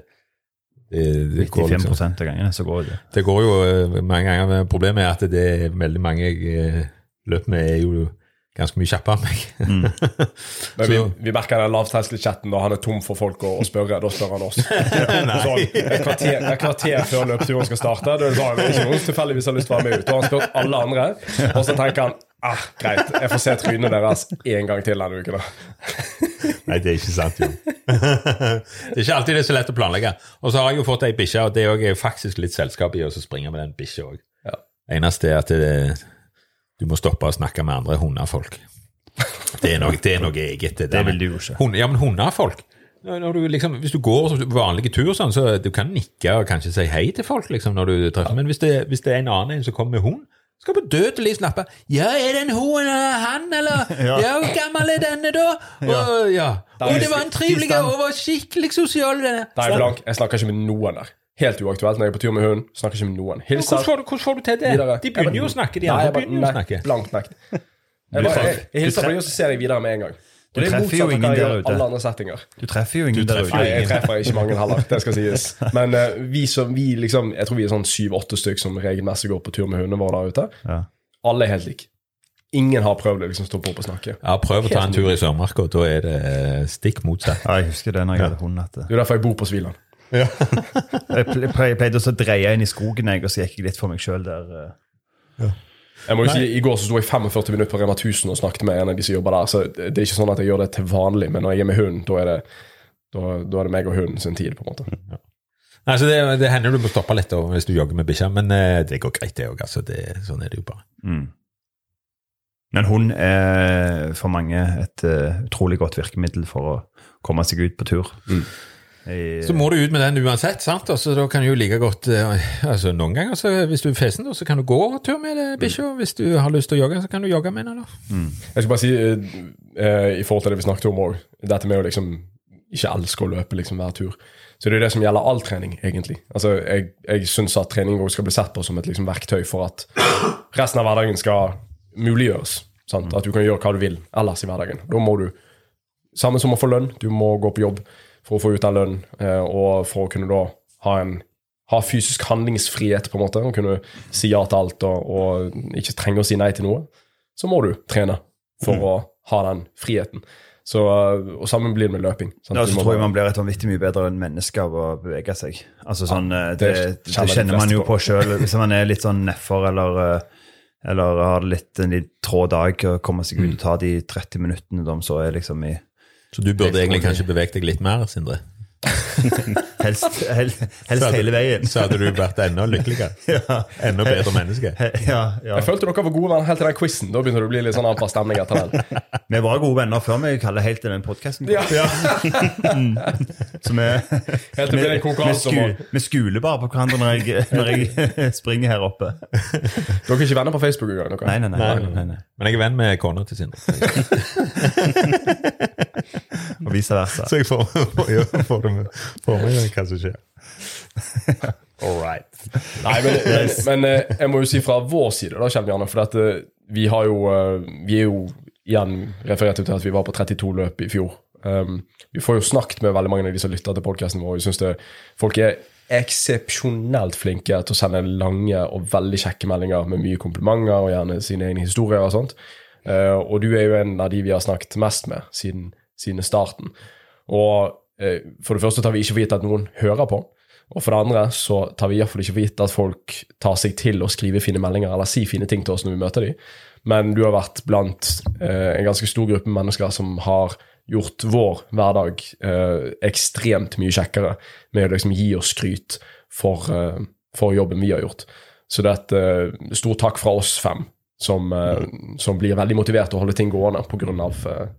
det, det, går, 95 liksom, av gangene så går det. det går jo eh, mange ganger. Problemet er at det er veldig mange jeg løper med, er jo ganske mye kjappere enn meg. Mm. [laughs] Men vi, vi merker den lavterskelchatten når han er tom for folk å, å spørre. Da spør han oss. [laughs] sånn, et, kvarter, et kvarter før løpeturen skal starte. Da er det sånn, er ikke noen tilfeldigvis har lyst til å være med ut. Og han spør alle andre, og så tenker han ah, greit, jeg får se trynet deres en gang til denne uken. da. [laughs] Nei, det er ikke sant, jo. det er ikke alltid det er så lett å planlegge. Og så har jeg jo fått ei bikkje, og det er jo faktisk litt selskap i å springe med den bikkja òg. Ja. Eneste er at det, du må stoppe å snakke med andre hundefolk. Det er noe, det er noe eget. Det, Det vil du jo ikke. Hun, ja, men hundefolk du liksom, Hvis du går vanlige tur, sånn, så du kan nikke og kanskje si hei til folk. liksom, når du treffer. Men hvis det, hvis det er en annen en som kommer med hund, skal på dødelig snappe. 'Ja, er det en hund eller han, eller?' [laughs] 'Ja, hvor gammel er denne, da?' Og, ja. Og det var en trivelig og skikkelig sosial. Nei, blank, jeg snakker ikke med noen der. Helt uaktuelt når jeg er på tur med hund. Snakker ikke med noen. Hilser. Hvordan får, du, hvordan får du til det? videre. De begynner jo å snakke, de andre jeg begynner jo å snakke. Blankt nekt. [laughs] Jeg, bare, jeg, jeg hilser på dem, og så ser jeg videre med en gang. Du er treffer jo ingen der ute. alle andre settinger. Du treffer jo ingen der ute. Nei, jeg treffer ikke mange heller, det skal sies. [laughs] Men uh, vi som, vi liksom, jeg tror vi er sånn syv-åtte stykk som regelmessig går på tur med hundene våre der ute. Ja. Alle er helt like. Ingen har prøvd å liksom stoppe opp og snakke. Ja, Prøv å ta en tur i Sørmarka, da er det eh, stikk motsatt. Ja, jeg husker det når jeg hadde hund. Det er derfor jeg bor på Sviland. [laughs] ple- jeg pleide også å dreie inn i skogen, jeg, og så gikk jeg litt for meg sjøl der. Ja. Jeg må jo si, I går så sto jeg 45 minutter på Rema 1000 og snakket med en av de som jobber der. Så det er ikke sånn at jeg gjør det til vanlig, men når jeg er med hund, da er det, da, da er det meg og hunden sin tid. på en måte. Nei, så det, det hender du må stoppe litt da, hvis du jogger med bikkja, men eh, det går greit, det òg. Altså, det- sånn er det jo bare. Mm. Men hund er for mange et uh, utrolig godt virkemiddel for å komme seg ut på tur. I, Så må du ut med den uansett, sant? Altså, så da kan du jo like godt eh, altså Noen ganger, så, hvis du er fesen, så kan du gå tur med det, Mm. Hvis du har lyst til å jogge, så kan du jogge med den. Mm. Jeg skal bare si, uh, eh, i forhold til det vi snakket om òg, dette med å liksom ikke elske å løpe liksom hver tur. Så det er det som gjelder all trening, egentlig. Altså, Jeg, jeg syns at trening òg skal bli sett på som et liksom, verktøy for at resten av hverdagen skal muliggjøres. Sant? At du kan gjøre hva du vil ellers i hverdagen. Da må du Samme som å få lønn. Du må gå på jobb for å få ut den lønnen, eh, og for å kunne da ha en ha fysisk handlingsfrihet, på en måte, og kunne si ja til alt og, og ikke trenge å si nei til noe, så må du trene for å ha den friheten. Så, eh, og sammen blir det med løping. sant? Ja, så tror jeg man blir et vanvittig mye bedre enn menneske av å bevege seg. Altså sånn, ja, det det, det, kjenner kjenner man jo på. sjøl. Hvis man er litt sånn nedfor eller, eh, eller har litt, en litt trå dag og kommer seg ut og tar de 30 minuttene de så er liksom i Så du burde egentlig kanskje beveget deg litt mer, Sindre. [laughs] Helst, helst, helst hele veien. Så hadde du vært enda lykkeligere. [laughs] Enda bedre menneske. [laughs] Ja, ja. Jeg følte dere var gode venner helt til den quizen. Da begynner det å bli litt sånn annen stemning etter den. Vi var gode venner før vi kaller helt til den podkasten. Ja. Så vi, Helt vi, sku, vi skuler bare på hverandre når jeg, når jeg springer her oppe. Dere er ikke venner på Facebook engang? Nei, nei, nei. nei, nei, nei. Men jeg er venn med kona til Sindre. Og vice versa. Så jeg får, får, jo, får, med, får med hva som skjer. [laughs] All right. Nei, men, men eh, jeg må jo si fra vår side, da, Kjell Bjarne, for at, eh, vi har jo eh, Vi er jo igjen referert til at vi var på 32 løp i fjor. Um, vi får jo snakket med veldig mange av de som lytter til podkasten vår. Jeg synes det, folk er eksepsjonelt flinke til å sende lange og veldig kjekke meldinger med mye komplimenter og gjerne sine egne historier og sånt. Uh, og du er jo en av de vi har snakket mest med siden, siden starten. Og eh, for det første tar vi ikke for gitt at noen hører på. Og for det andre så tar vi iallfall ikke for gitt at folk tar seg til å skrive fine meldinger eller si fine ting til oss når vi møter dem. Men du har vært blant eh, en ganske stor gruppe mennesker som har gjort vår hverdag eh, ekstremt mye kjekkere med å liksom gi oss skryt for, eh, for jobben vi har gjort. Så det er et eh, stor takk fra oss fem, som, eh, som blir veldig motivert til å holde ting gående pga.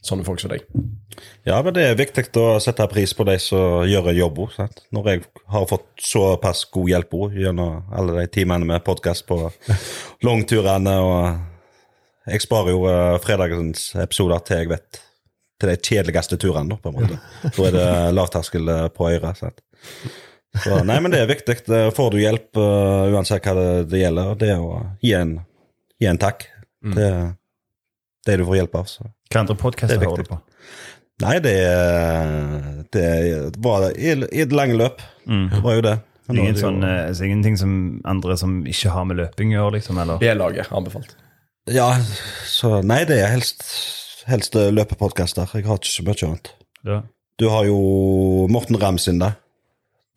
Sånne folk som deg. Ja, men det er viktig å sette pris på de som gjør jobben. Når jeg har fått såpass god hjelp gjennom alle de timene med podkast på [laughs] langturene og Jeg sparer jo eh, fredagens episoder til jeg vet til de kjedeligste turene, på en måte. [laughs] Da er det lavterskel eh, på øret. Så, nei, men det er viktig. Får du hjelp, eh, uansett hva det, gjelder, det å gi en, gi en takk til de du får hjelp av. så Hva andre podkaster er hører du på? Nei, det, det var i, i det lange løp. Det var jo det. Ingen det sånn, så ingenting som andre som ikke har med løping å gjøre, liksom? Eller? B-laget anbefalt. Ja, så Nei, det er helst, helst løpepodkaster. Jeg har ikke så mye annet. Ja. Du har jo Morten Ramm sin, da.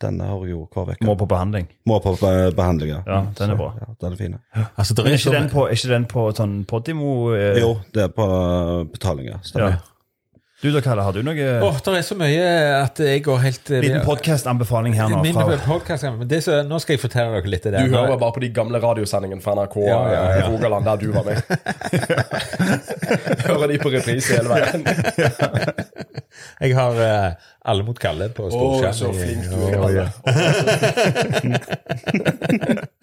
Den har jo hver uke. Må på behandling. Må på be- behandling, ja. Ja, den er bra. Ja, den er fin. Altså, er er ikke så, den på, er ikke den på sånn Podimo? Eh, Jo, det er på betaling, ja. Ja. Du da, Kalle, har du noe Åh, det er så mye at jeg går helt eh, liten podkastanbefaling her nå? Min Fra, podcast, men det så, nå skal jeg fortelle dere litt. det. Du hører bare på de gamle radiosendingene fra NRK Ja, ja, ja. eh, Rogaland, der du var med. [laughs] hører de på reprise hele veien. Jeg har uh, Alle mot Kalle på storskjerm. så flink du er, Å, ja. [laughs] [laughs]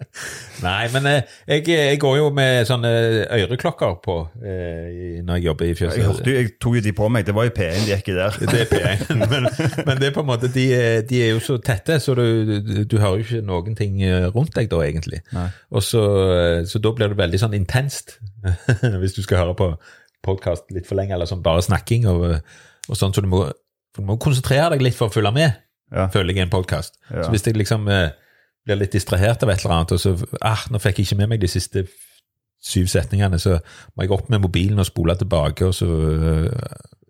Nei, men eh, jeg, jeg går jo med sånne øreklokker på eh, når jeg jobber i fjøset. jeg, jo- jeg tok jo de på meg. Det var jo P1 de gikk i der. Det er P1, [laughs] men, men det er på en måte, de, er- de er jo så tette, så du, du, du hører jo ikke noen ting eh, rundt deg da, egentlig. Så, eh, så da blir det veldig sånn intenst, [laughs] hvis du skal høre på podkast litt for lenge, eller sånn bare snakking, og, og sånn, så du må, du må konsentrere deg litt for å følge med, Ja. føler jeg, i en podkast. Ja. Så hvis jeg liksom eh, blir litt distrahert av et eller annet, og så ah, nå fikk jeg ikke med meg de siste syv setningene, så må jeg opp med mobilen og spole tilbake, og så øh,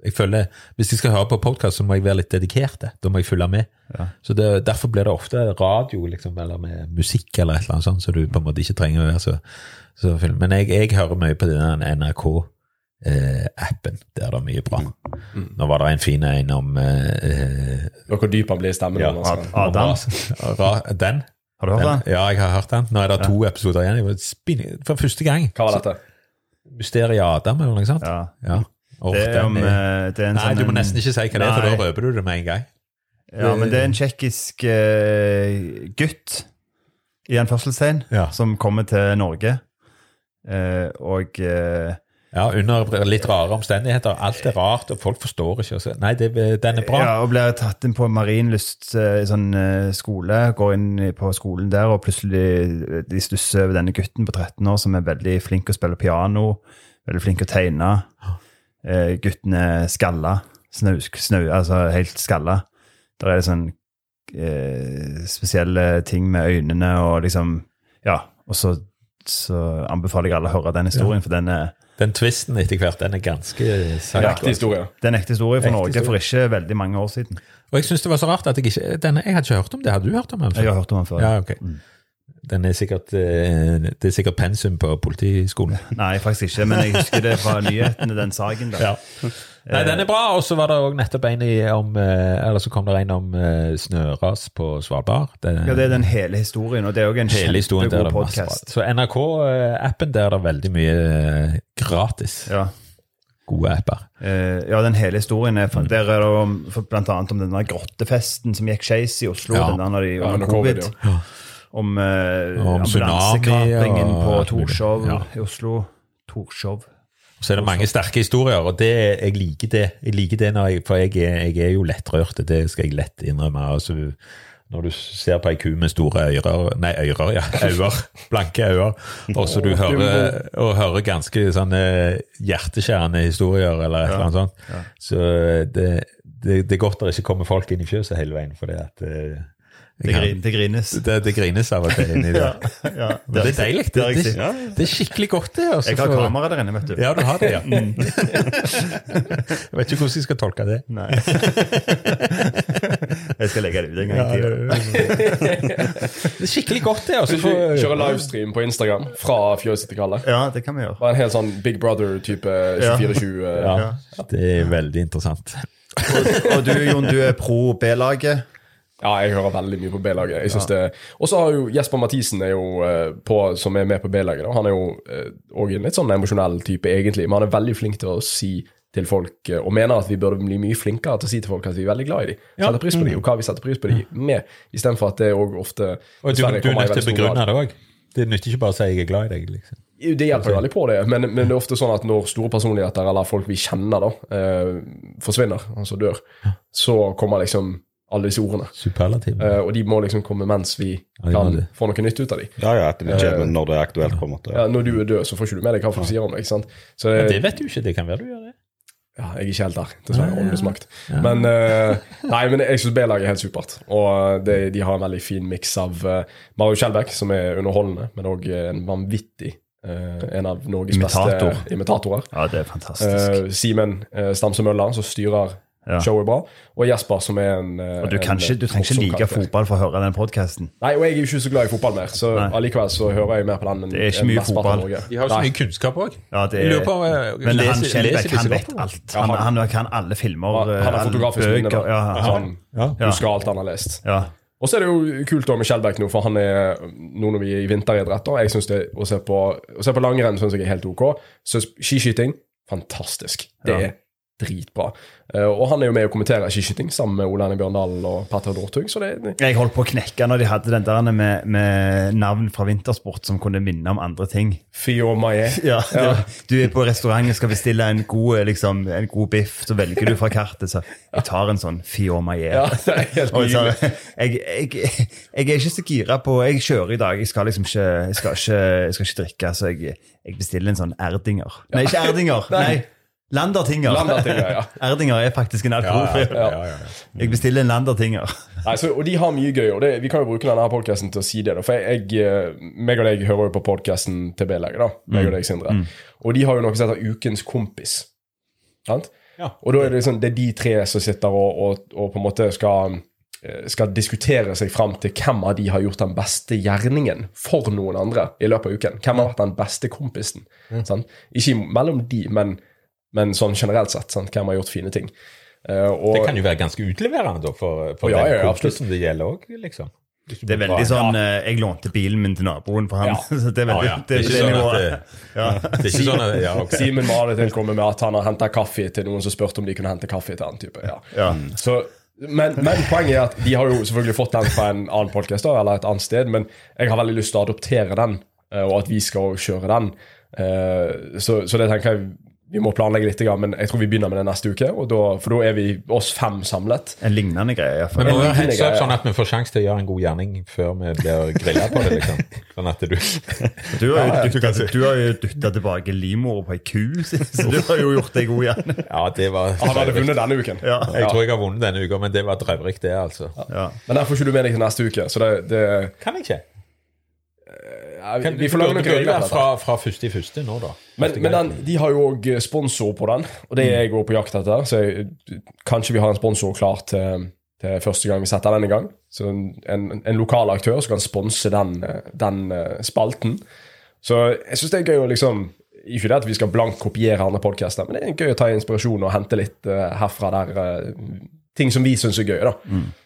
jeg føler, Hvis jeg skal høre på podkast, så må jeg være litt dedikert. Da må jeg følge med. Ja. Så det, Derfor blir det ofte radio liksom, eller med musikk eller et eller annet sånt, så du på en måte ikke trenger å være så, så film. Men jeg, jeg hører mye på den NRK-appen. der det er mye bra. Nå var det en fin en om eh, Hvor dyp han blir i stemmen. Ja, skal- Adam. Den? Har du hørt den? Ja, jeg har hørt den. Nå er det to episoder igjen. For første gang. Hva var dette? Mysteriet Adam, eller noe sånt? Ja. Ja. Oh, Det er, om, eh, det er en Nei, sånn du må nesten ikke si hva det er, for da røper du det med en gang. Ja, men det er en tsjekkisk uh, gutt, i anførselstegn, Ja. som kommer til Norge. Uh, og eh, Ja, under litt rare omstendigheter. Alt er rart, og folk forstår ikke. så- Nei, det, den er bra. Ja, og blir tatt inn på Marienlyst eh, sånn eh, skole. Går inn på skolen der, og plutselig eh, de stusser over denne gutten på 13 år som er veldig flink å spille piano. Veldig flink å tegne. Eh, gutten er skalla. Snau, snau, altså helt skalla. Der er det sånn eh, spesielle ting med øynene og liksom Ja. Og så, så anbefaler jeg alle å høre den historien, for den er, Den twisten etter hvert, den er ganske ekte historie. det er en ekte historie for Norge for ikke veldig mange år siden. Og jeg syns det var så rart at jeg ikke denne, Jeg hadde ikke hørt om det. Hadde du hørt om den? før? Jeg har hørt om den før. Ja, ok. Den er sikkert, eh, det er sikkert pensum på Politiskolen. Nei, faktisk ikke, men jeg husker det fra [laughs] nyhetene, den saken der. Ja. Nei, den er bra. Og så var det òg nettopp en i, om eh, Eller så kom det en om eh, snøras på Svalbard. Det, Ja, det er den hele historien, og det er òg en kjempegod podkast. Så NRK-appen der er det veldig mye eh, gratis. Ja. Gode apper. Eh, ja, den hele historien er mm. Der er det om, blant annet om denne grottefesten som gikk skeis i Oslo Ja. den der de, Ja, under ja, covid. covid, Om, eh, Om ambulansekrapingen på. Torshov Ja. i Oslo. Torshov. Så er det mange sterke historier, og det, jeg liker det. Jeg liker det når jeg, For jeg er, jeg er jo lettrørt, det skal jeg lett innrømme. Altså, når du ser på ei ku med store ører Nei, ører, ja. [laughs] Øyne. Blanke øyne. Og så du hører, og hører ganske sånne hjerteskjærende historier, eller et eller annet sånt. Så det, det, det er godt det ikke kommer folk inn i fjøset hele veien, for det at eh, Det, grin, det grines. det, det grines av og til inni det. [laughs] Ja, ja, det er deilig. Det, Det det, er skikkelig godt, det. altså, Jeg har for- kamera der inne, vet du. ja, du har det, ja. [laughs] jeg vet ikke hvordan jeg skal tolke det. Nei. jeg skal legge det ut en gang tida. Det er skikkelig godt, det. Altså, for, Kjøre livestream på Instagram fra fjøset til Kalle. Ja, det kan vi gjøre. Bare en helt sånn Big Brother-type 24-20. ja, det er veldig interessant. Og du, Jon, du er pro B-laget. Ja, jeg hører veldig mye på B-laget. Det Og så har jo Jesper Mathisen, er jo, eh, på, som er med på B-laget. Han er jo òg en litt sånn emosjonell type, egentlig. Men han er veldig flink til å si til folk, eh, og mener at vi burde bli mye flinkere til å si til folk at vi er veldig glad i dem. Setter pris på dem, og hva vi setter pris på dem med. Istedenfor at det òg ofte Og du, du er nødt til å begrunne det òg. Det nytter ikke bare å si 'jeg er glad i deg'. liksom. Det hjelper veldig på det, men, men det er ofte sånn at når store personligheter eller folk vi kjenner, da, eh, forsvinner, altså dør, så kommer liksom alle disse ordene. Superlativ. Uh, og de må liksom komme mens vi Ja, kan det. få noe nytt ut av dem. Ja, ja, etter det men når det er aktuelt, på en måte. Ja, når du er død, så får ikke du med deg hva folk sier om deg. ikke sant? Så Ja, det, vet du ikke. Det kan være du gjør det. ja, jeg er ikke helt der, dessverre. Åndenes makt. Men, uh, nei, men jeg syns B-laget er helt supert. Og det, de har en veldig fin miks av uh, Mario Skjelbæk, som er underholdende, men òg en vanvittig Uh, En av Norges Imitator. beste imitatorer. Ja, det er fantastisk. Uh, Simen uh, Stamse Møller, som styrer Ja. showet bra. Og Jesper, som er en eh, Og du, kan en, ikke, du trenger ikke like karakter. fotball for å høre den podkasten. Nei, og jeg er jo ikke så glad i fotball mer, så Nei. allikevel så hører jeg mer på den. enn- Det er ikke mye fotball. De har jo så mye kunnskap òg. Ja, er, eh, men leser- han Skjelbæk, han vet alt. Ja, Han, han- han kan alle filmer, Han, han er fotografisk minne. Ja, han Ja. husker alt han har lest. ja. Og så er det jo kult da med Skjelbæk nå, for han er nå når vi er i vinteridrett. da, Jeg synes det Å se på, å se på langrenn syns jeg er helt ok. Så skiskyting fantastisk. Det Ja. er dritbra. Eh, og han er jo med og kommenterer skiskyting sammen med Ole Erne Bjørndalen og Petter Northug, det, Jeg holdt på å knekke når de hadde den der med, med navn fra vintersport som kunne minne om andre ting. Fio Maie. [laughs] Ja, ja. Du er på restaurant og skal bestille en god, liksom, en god biff, så velger du fra kartet. Så jeg tar en sånn Fiormaillet. Ja, det er helt [laughs] Og jeg, jeg, jeg er ikke så gira på Jeg kjører i dag. Jeg skal liksom ikke Jeg skal ikke, jeg skal ikke drikke, så jeg, jeg bestiller en sånn Erdinger. Nei, ikke Erdinger. Nei, Landertinger. Landertinger, ja. [laughs] Erdinger er faktisk en Ja, alkoholfri. ja, ja, ja. Jeg bestiller en Landertinger. [laughs] Nei, så, og de har mye gøy, og det, vi kan jo bruke denne podkasten til å si det. Da, for jeg, jeg, eh, meg og deg hører jo på podkasten til B-lege. da, meg og deg, Sindre. Og de har jo noe som heter Ukens kompis. Sant? Ja. Og da er det, liksom, det er de tre som sitter og, og, og på en måte skal, eh, skal diskutere seg fram til hvem av de har gjort den beste gjerningen for noen andre i løpet av uken. Hvem har vært den beste kompisen? Sant? Ikke mellom de, men, men sånn generelt sett. Sant? Hvem har gjort fine ting. Uh, og, Det kan jo være ganske utleverende da, for, for Ja, den ja, kompisen det gjelder òg, liksom. Det er veldig sånn ja. Jeg lånte bilen min til naboen for ham. Ja. [laughs] Så det er Ja, veldig ja. det er ikke det sånn at det, Ja. [laughs] det er ikke sånn at ja, okay. Simen må kommer med at han har henta kaffe til noen som spurte om de kunne hente kaffe til han. type, ja. Ja. Så, men, men poenget er at de har jo selvfølgelig fått den fra en annen podkast eller et annet sted, men jeg har veldig lyst til å adoptere den, eh, og at vi skal kjøre den. Eh, Så, så det tenker jeg vi må planlegge litt, grann, men jeg tror vi begynner med det neste uke. Og da, for da er vi oss fem samlet. En lignende greie, Men må liten heads greie. up, sånn at vi får sjanse til å gjøre en god gjerning før vi blir grilla på det. liksom. Sånn at du Du har jo dytta, du har jo dytta tilbake livmoren på ei ku, [laughs] så du har jo gjort deg god igjen. Ja, det var Han hadde vunnet denne uken. Ja. Jeg tror jeg har vunnet denne uka, men det var drøvrikt, det, altså. Ja. Men den får ikke du med deg til neste uke. Så det, det Kan jeg ikke? Ja, Vi får lage noen regler. fra, fra første i første nå, da. Men, men den, de har jo òg sponsor på den, og det er jeg òg på jakt etter. Så jeg, kanskje vi har en sponsor klar til, til første gang vi setter den i gang. Så en, en, en lokal aktør som kan sponse den, eh, den eh, spalten. Så jeg syns det er gøy å liksom Ikke det at vi skal blankt kopiere andre podkaster, men det er gøy å ta inspirasjon og hente litt uh, herfra der. Uh, ting som vi syns er gøy, da.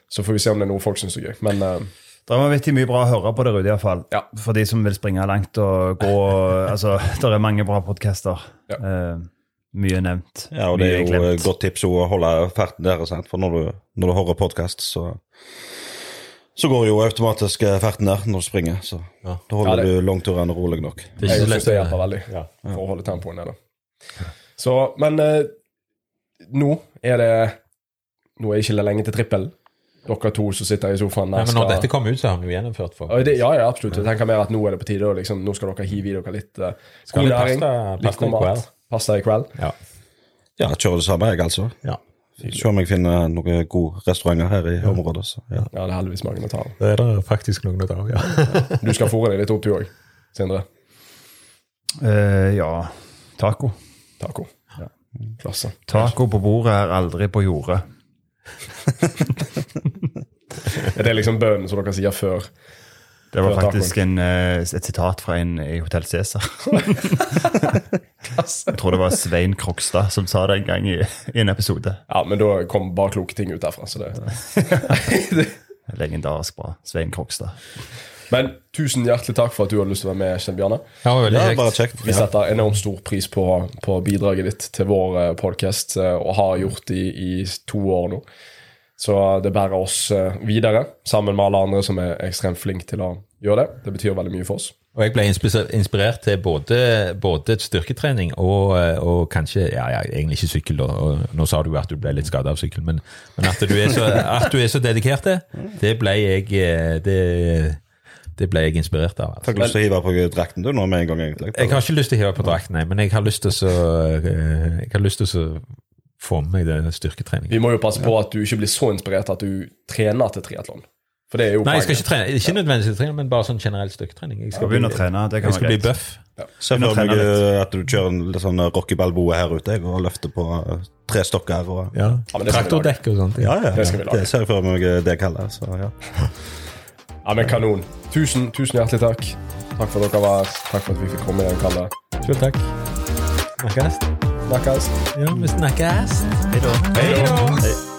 Så får vi se om det er noe folk syns er gøy. Men eh, Det er vanvittig mye bra å høre på der ute, iallfall. Ja. For de som vil springe langt og gå [laughs] Altså, det er mange bra podcaster. Ja. Eh, mye nevnt. Ja, og det er jo glemt. et godt tips å holde ferten der, sant? for når du, når du hører podkast, så så går jo automatisk eh, ferten der når du springer. Så Ja. da holder Ja, det- du langturene rolig nok. Det er ikke så syns å lett. hjelper veldig Ja. for å holde tempoet nede. Så, men eh, nå er det Nå er det ikke lenge til trippel. Dere to som sitter i sofaen Nei, ja, men når skal dette kommer ut, så har vi jo gjennomført for Ja, det, ja, ja, absolutt. Jeg tenker mer at nå er det på tide. og Liksom, nå skal dere hive i dere litt uh, Skal god litt pasta- Litt pasta i kveld. Pasta i kveld. Ja. Ja, kjører det samme, jeg, altså. ja. Se om jeg finner noen gode restauranter her i området. Så, ja. Ja, det er heldigvis mange å ta av. Det er det faktisk noen å ta av, ja. [laughs] Du skal fòre deg litt opp, du òg, Sindre. Uh, ja. Taco. Taco. Klasse. Taco på bordet er aldri på jordet. [laughs] [laughs] Er det liksom bønnen som dere sier før? Det var faktisk en, eh, et sitat fra en i Hotell Cæsar. [laughs] Jeg tror det var Svein Krokstad som sa det en gang i, i en episode. Ja, men da kom bare kloke ting ut derfra. Så det. [laughs] Legendarisk bra. Svein Krokstad. Men tusen hjertelig takk for at du hadde lyst til å være med, Kjell Bjarne. Ja, veldig ja, kjekt. bare kjekt. Vi setter enormt stor pris på, på bidraget ditt til vår podkast, og har gjort det i, i to år nå. Så det bærer oss eh, videre, sammen med alle andre som er ekstremt flinke til å gjøre det. Det betyr veldig mye for oss. Og jeg ble inspirert, til både, både styrketrening og, og kanskje ja, ja, egentlig ikke sykkel. Og nå sa du at du ble litt skada av sykkel, men, men at, du er så, at du er så dedikert til, det ble jeg eh, det, det ble jeg inspirert av. Altså. Har du lyst til å hive på drakten du nå med en gang, egentlig? Jeg har ikke lyst til å hive på drakten, nei, men jeg har lyst til å så, eh, jeg har lyst til å så få med meg den styrketreningen. Vi må jo passe på at du ikke blir så inspirert at du trener til triatlon. For det er jo Nei, jeg skal ikke trene, ikke nødvendigvis trene, men bare sånn generell styrketrening. Jeg Skal ja, begynne å trene. Det kan jeg skal bli buff. Se Søvn og trene at du kjører en litt sånn Rocky Balboa her ute jeg, og løfter på eh, tre stokker. Og, Ja. Ja, Traktordekk og sånt. ja, ja, Det skal vi lage. det ser jeg for meg det kaller. Så, ja. Ja, men kanon. Tusen, tusen hjertelig takk. Takk for at dere var her. Takk for at vi fikk komme igjen, Kalle. Selv takk. Snakkes. Snakkes. Ja, vi snakkes. Hei da. Hei da.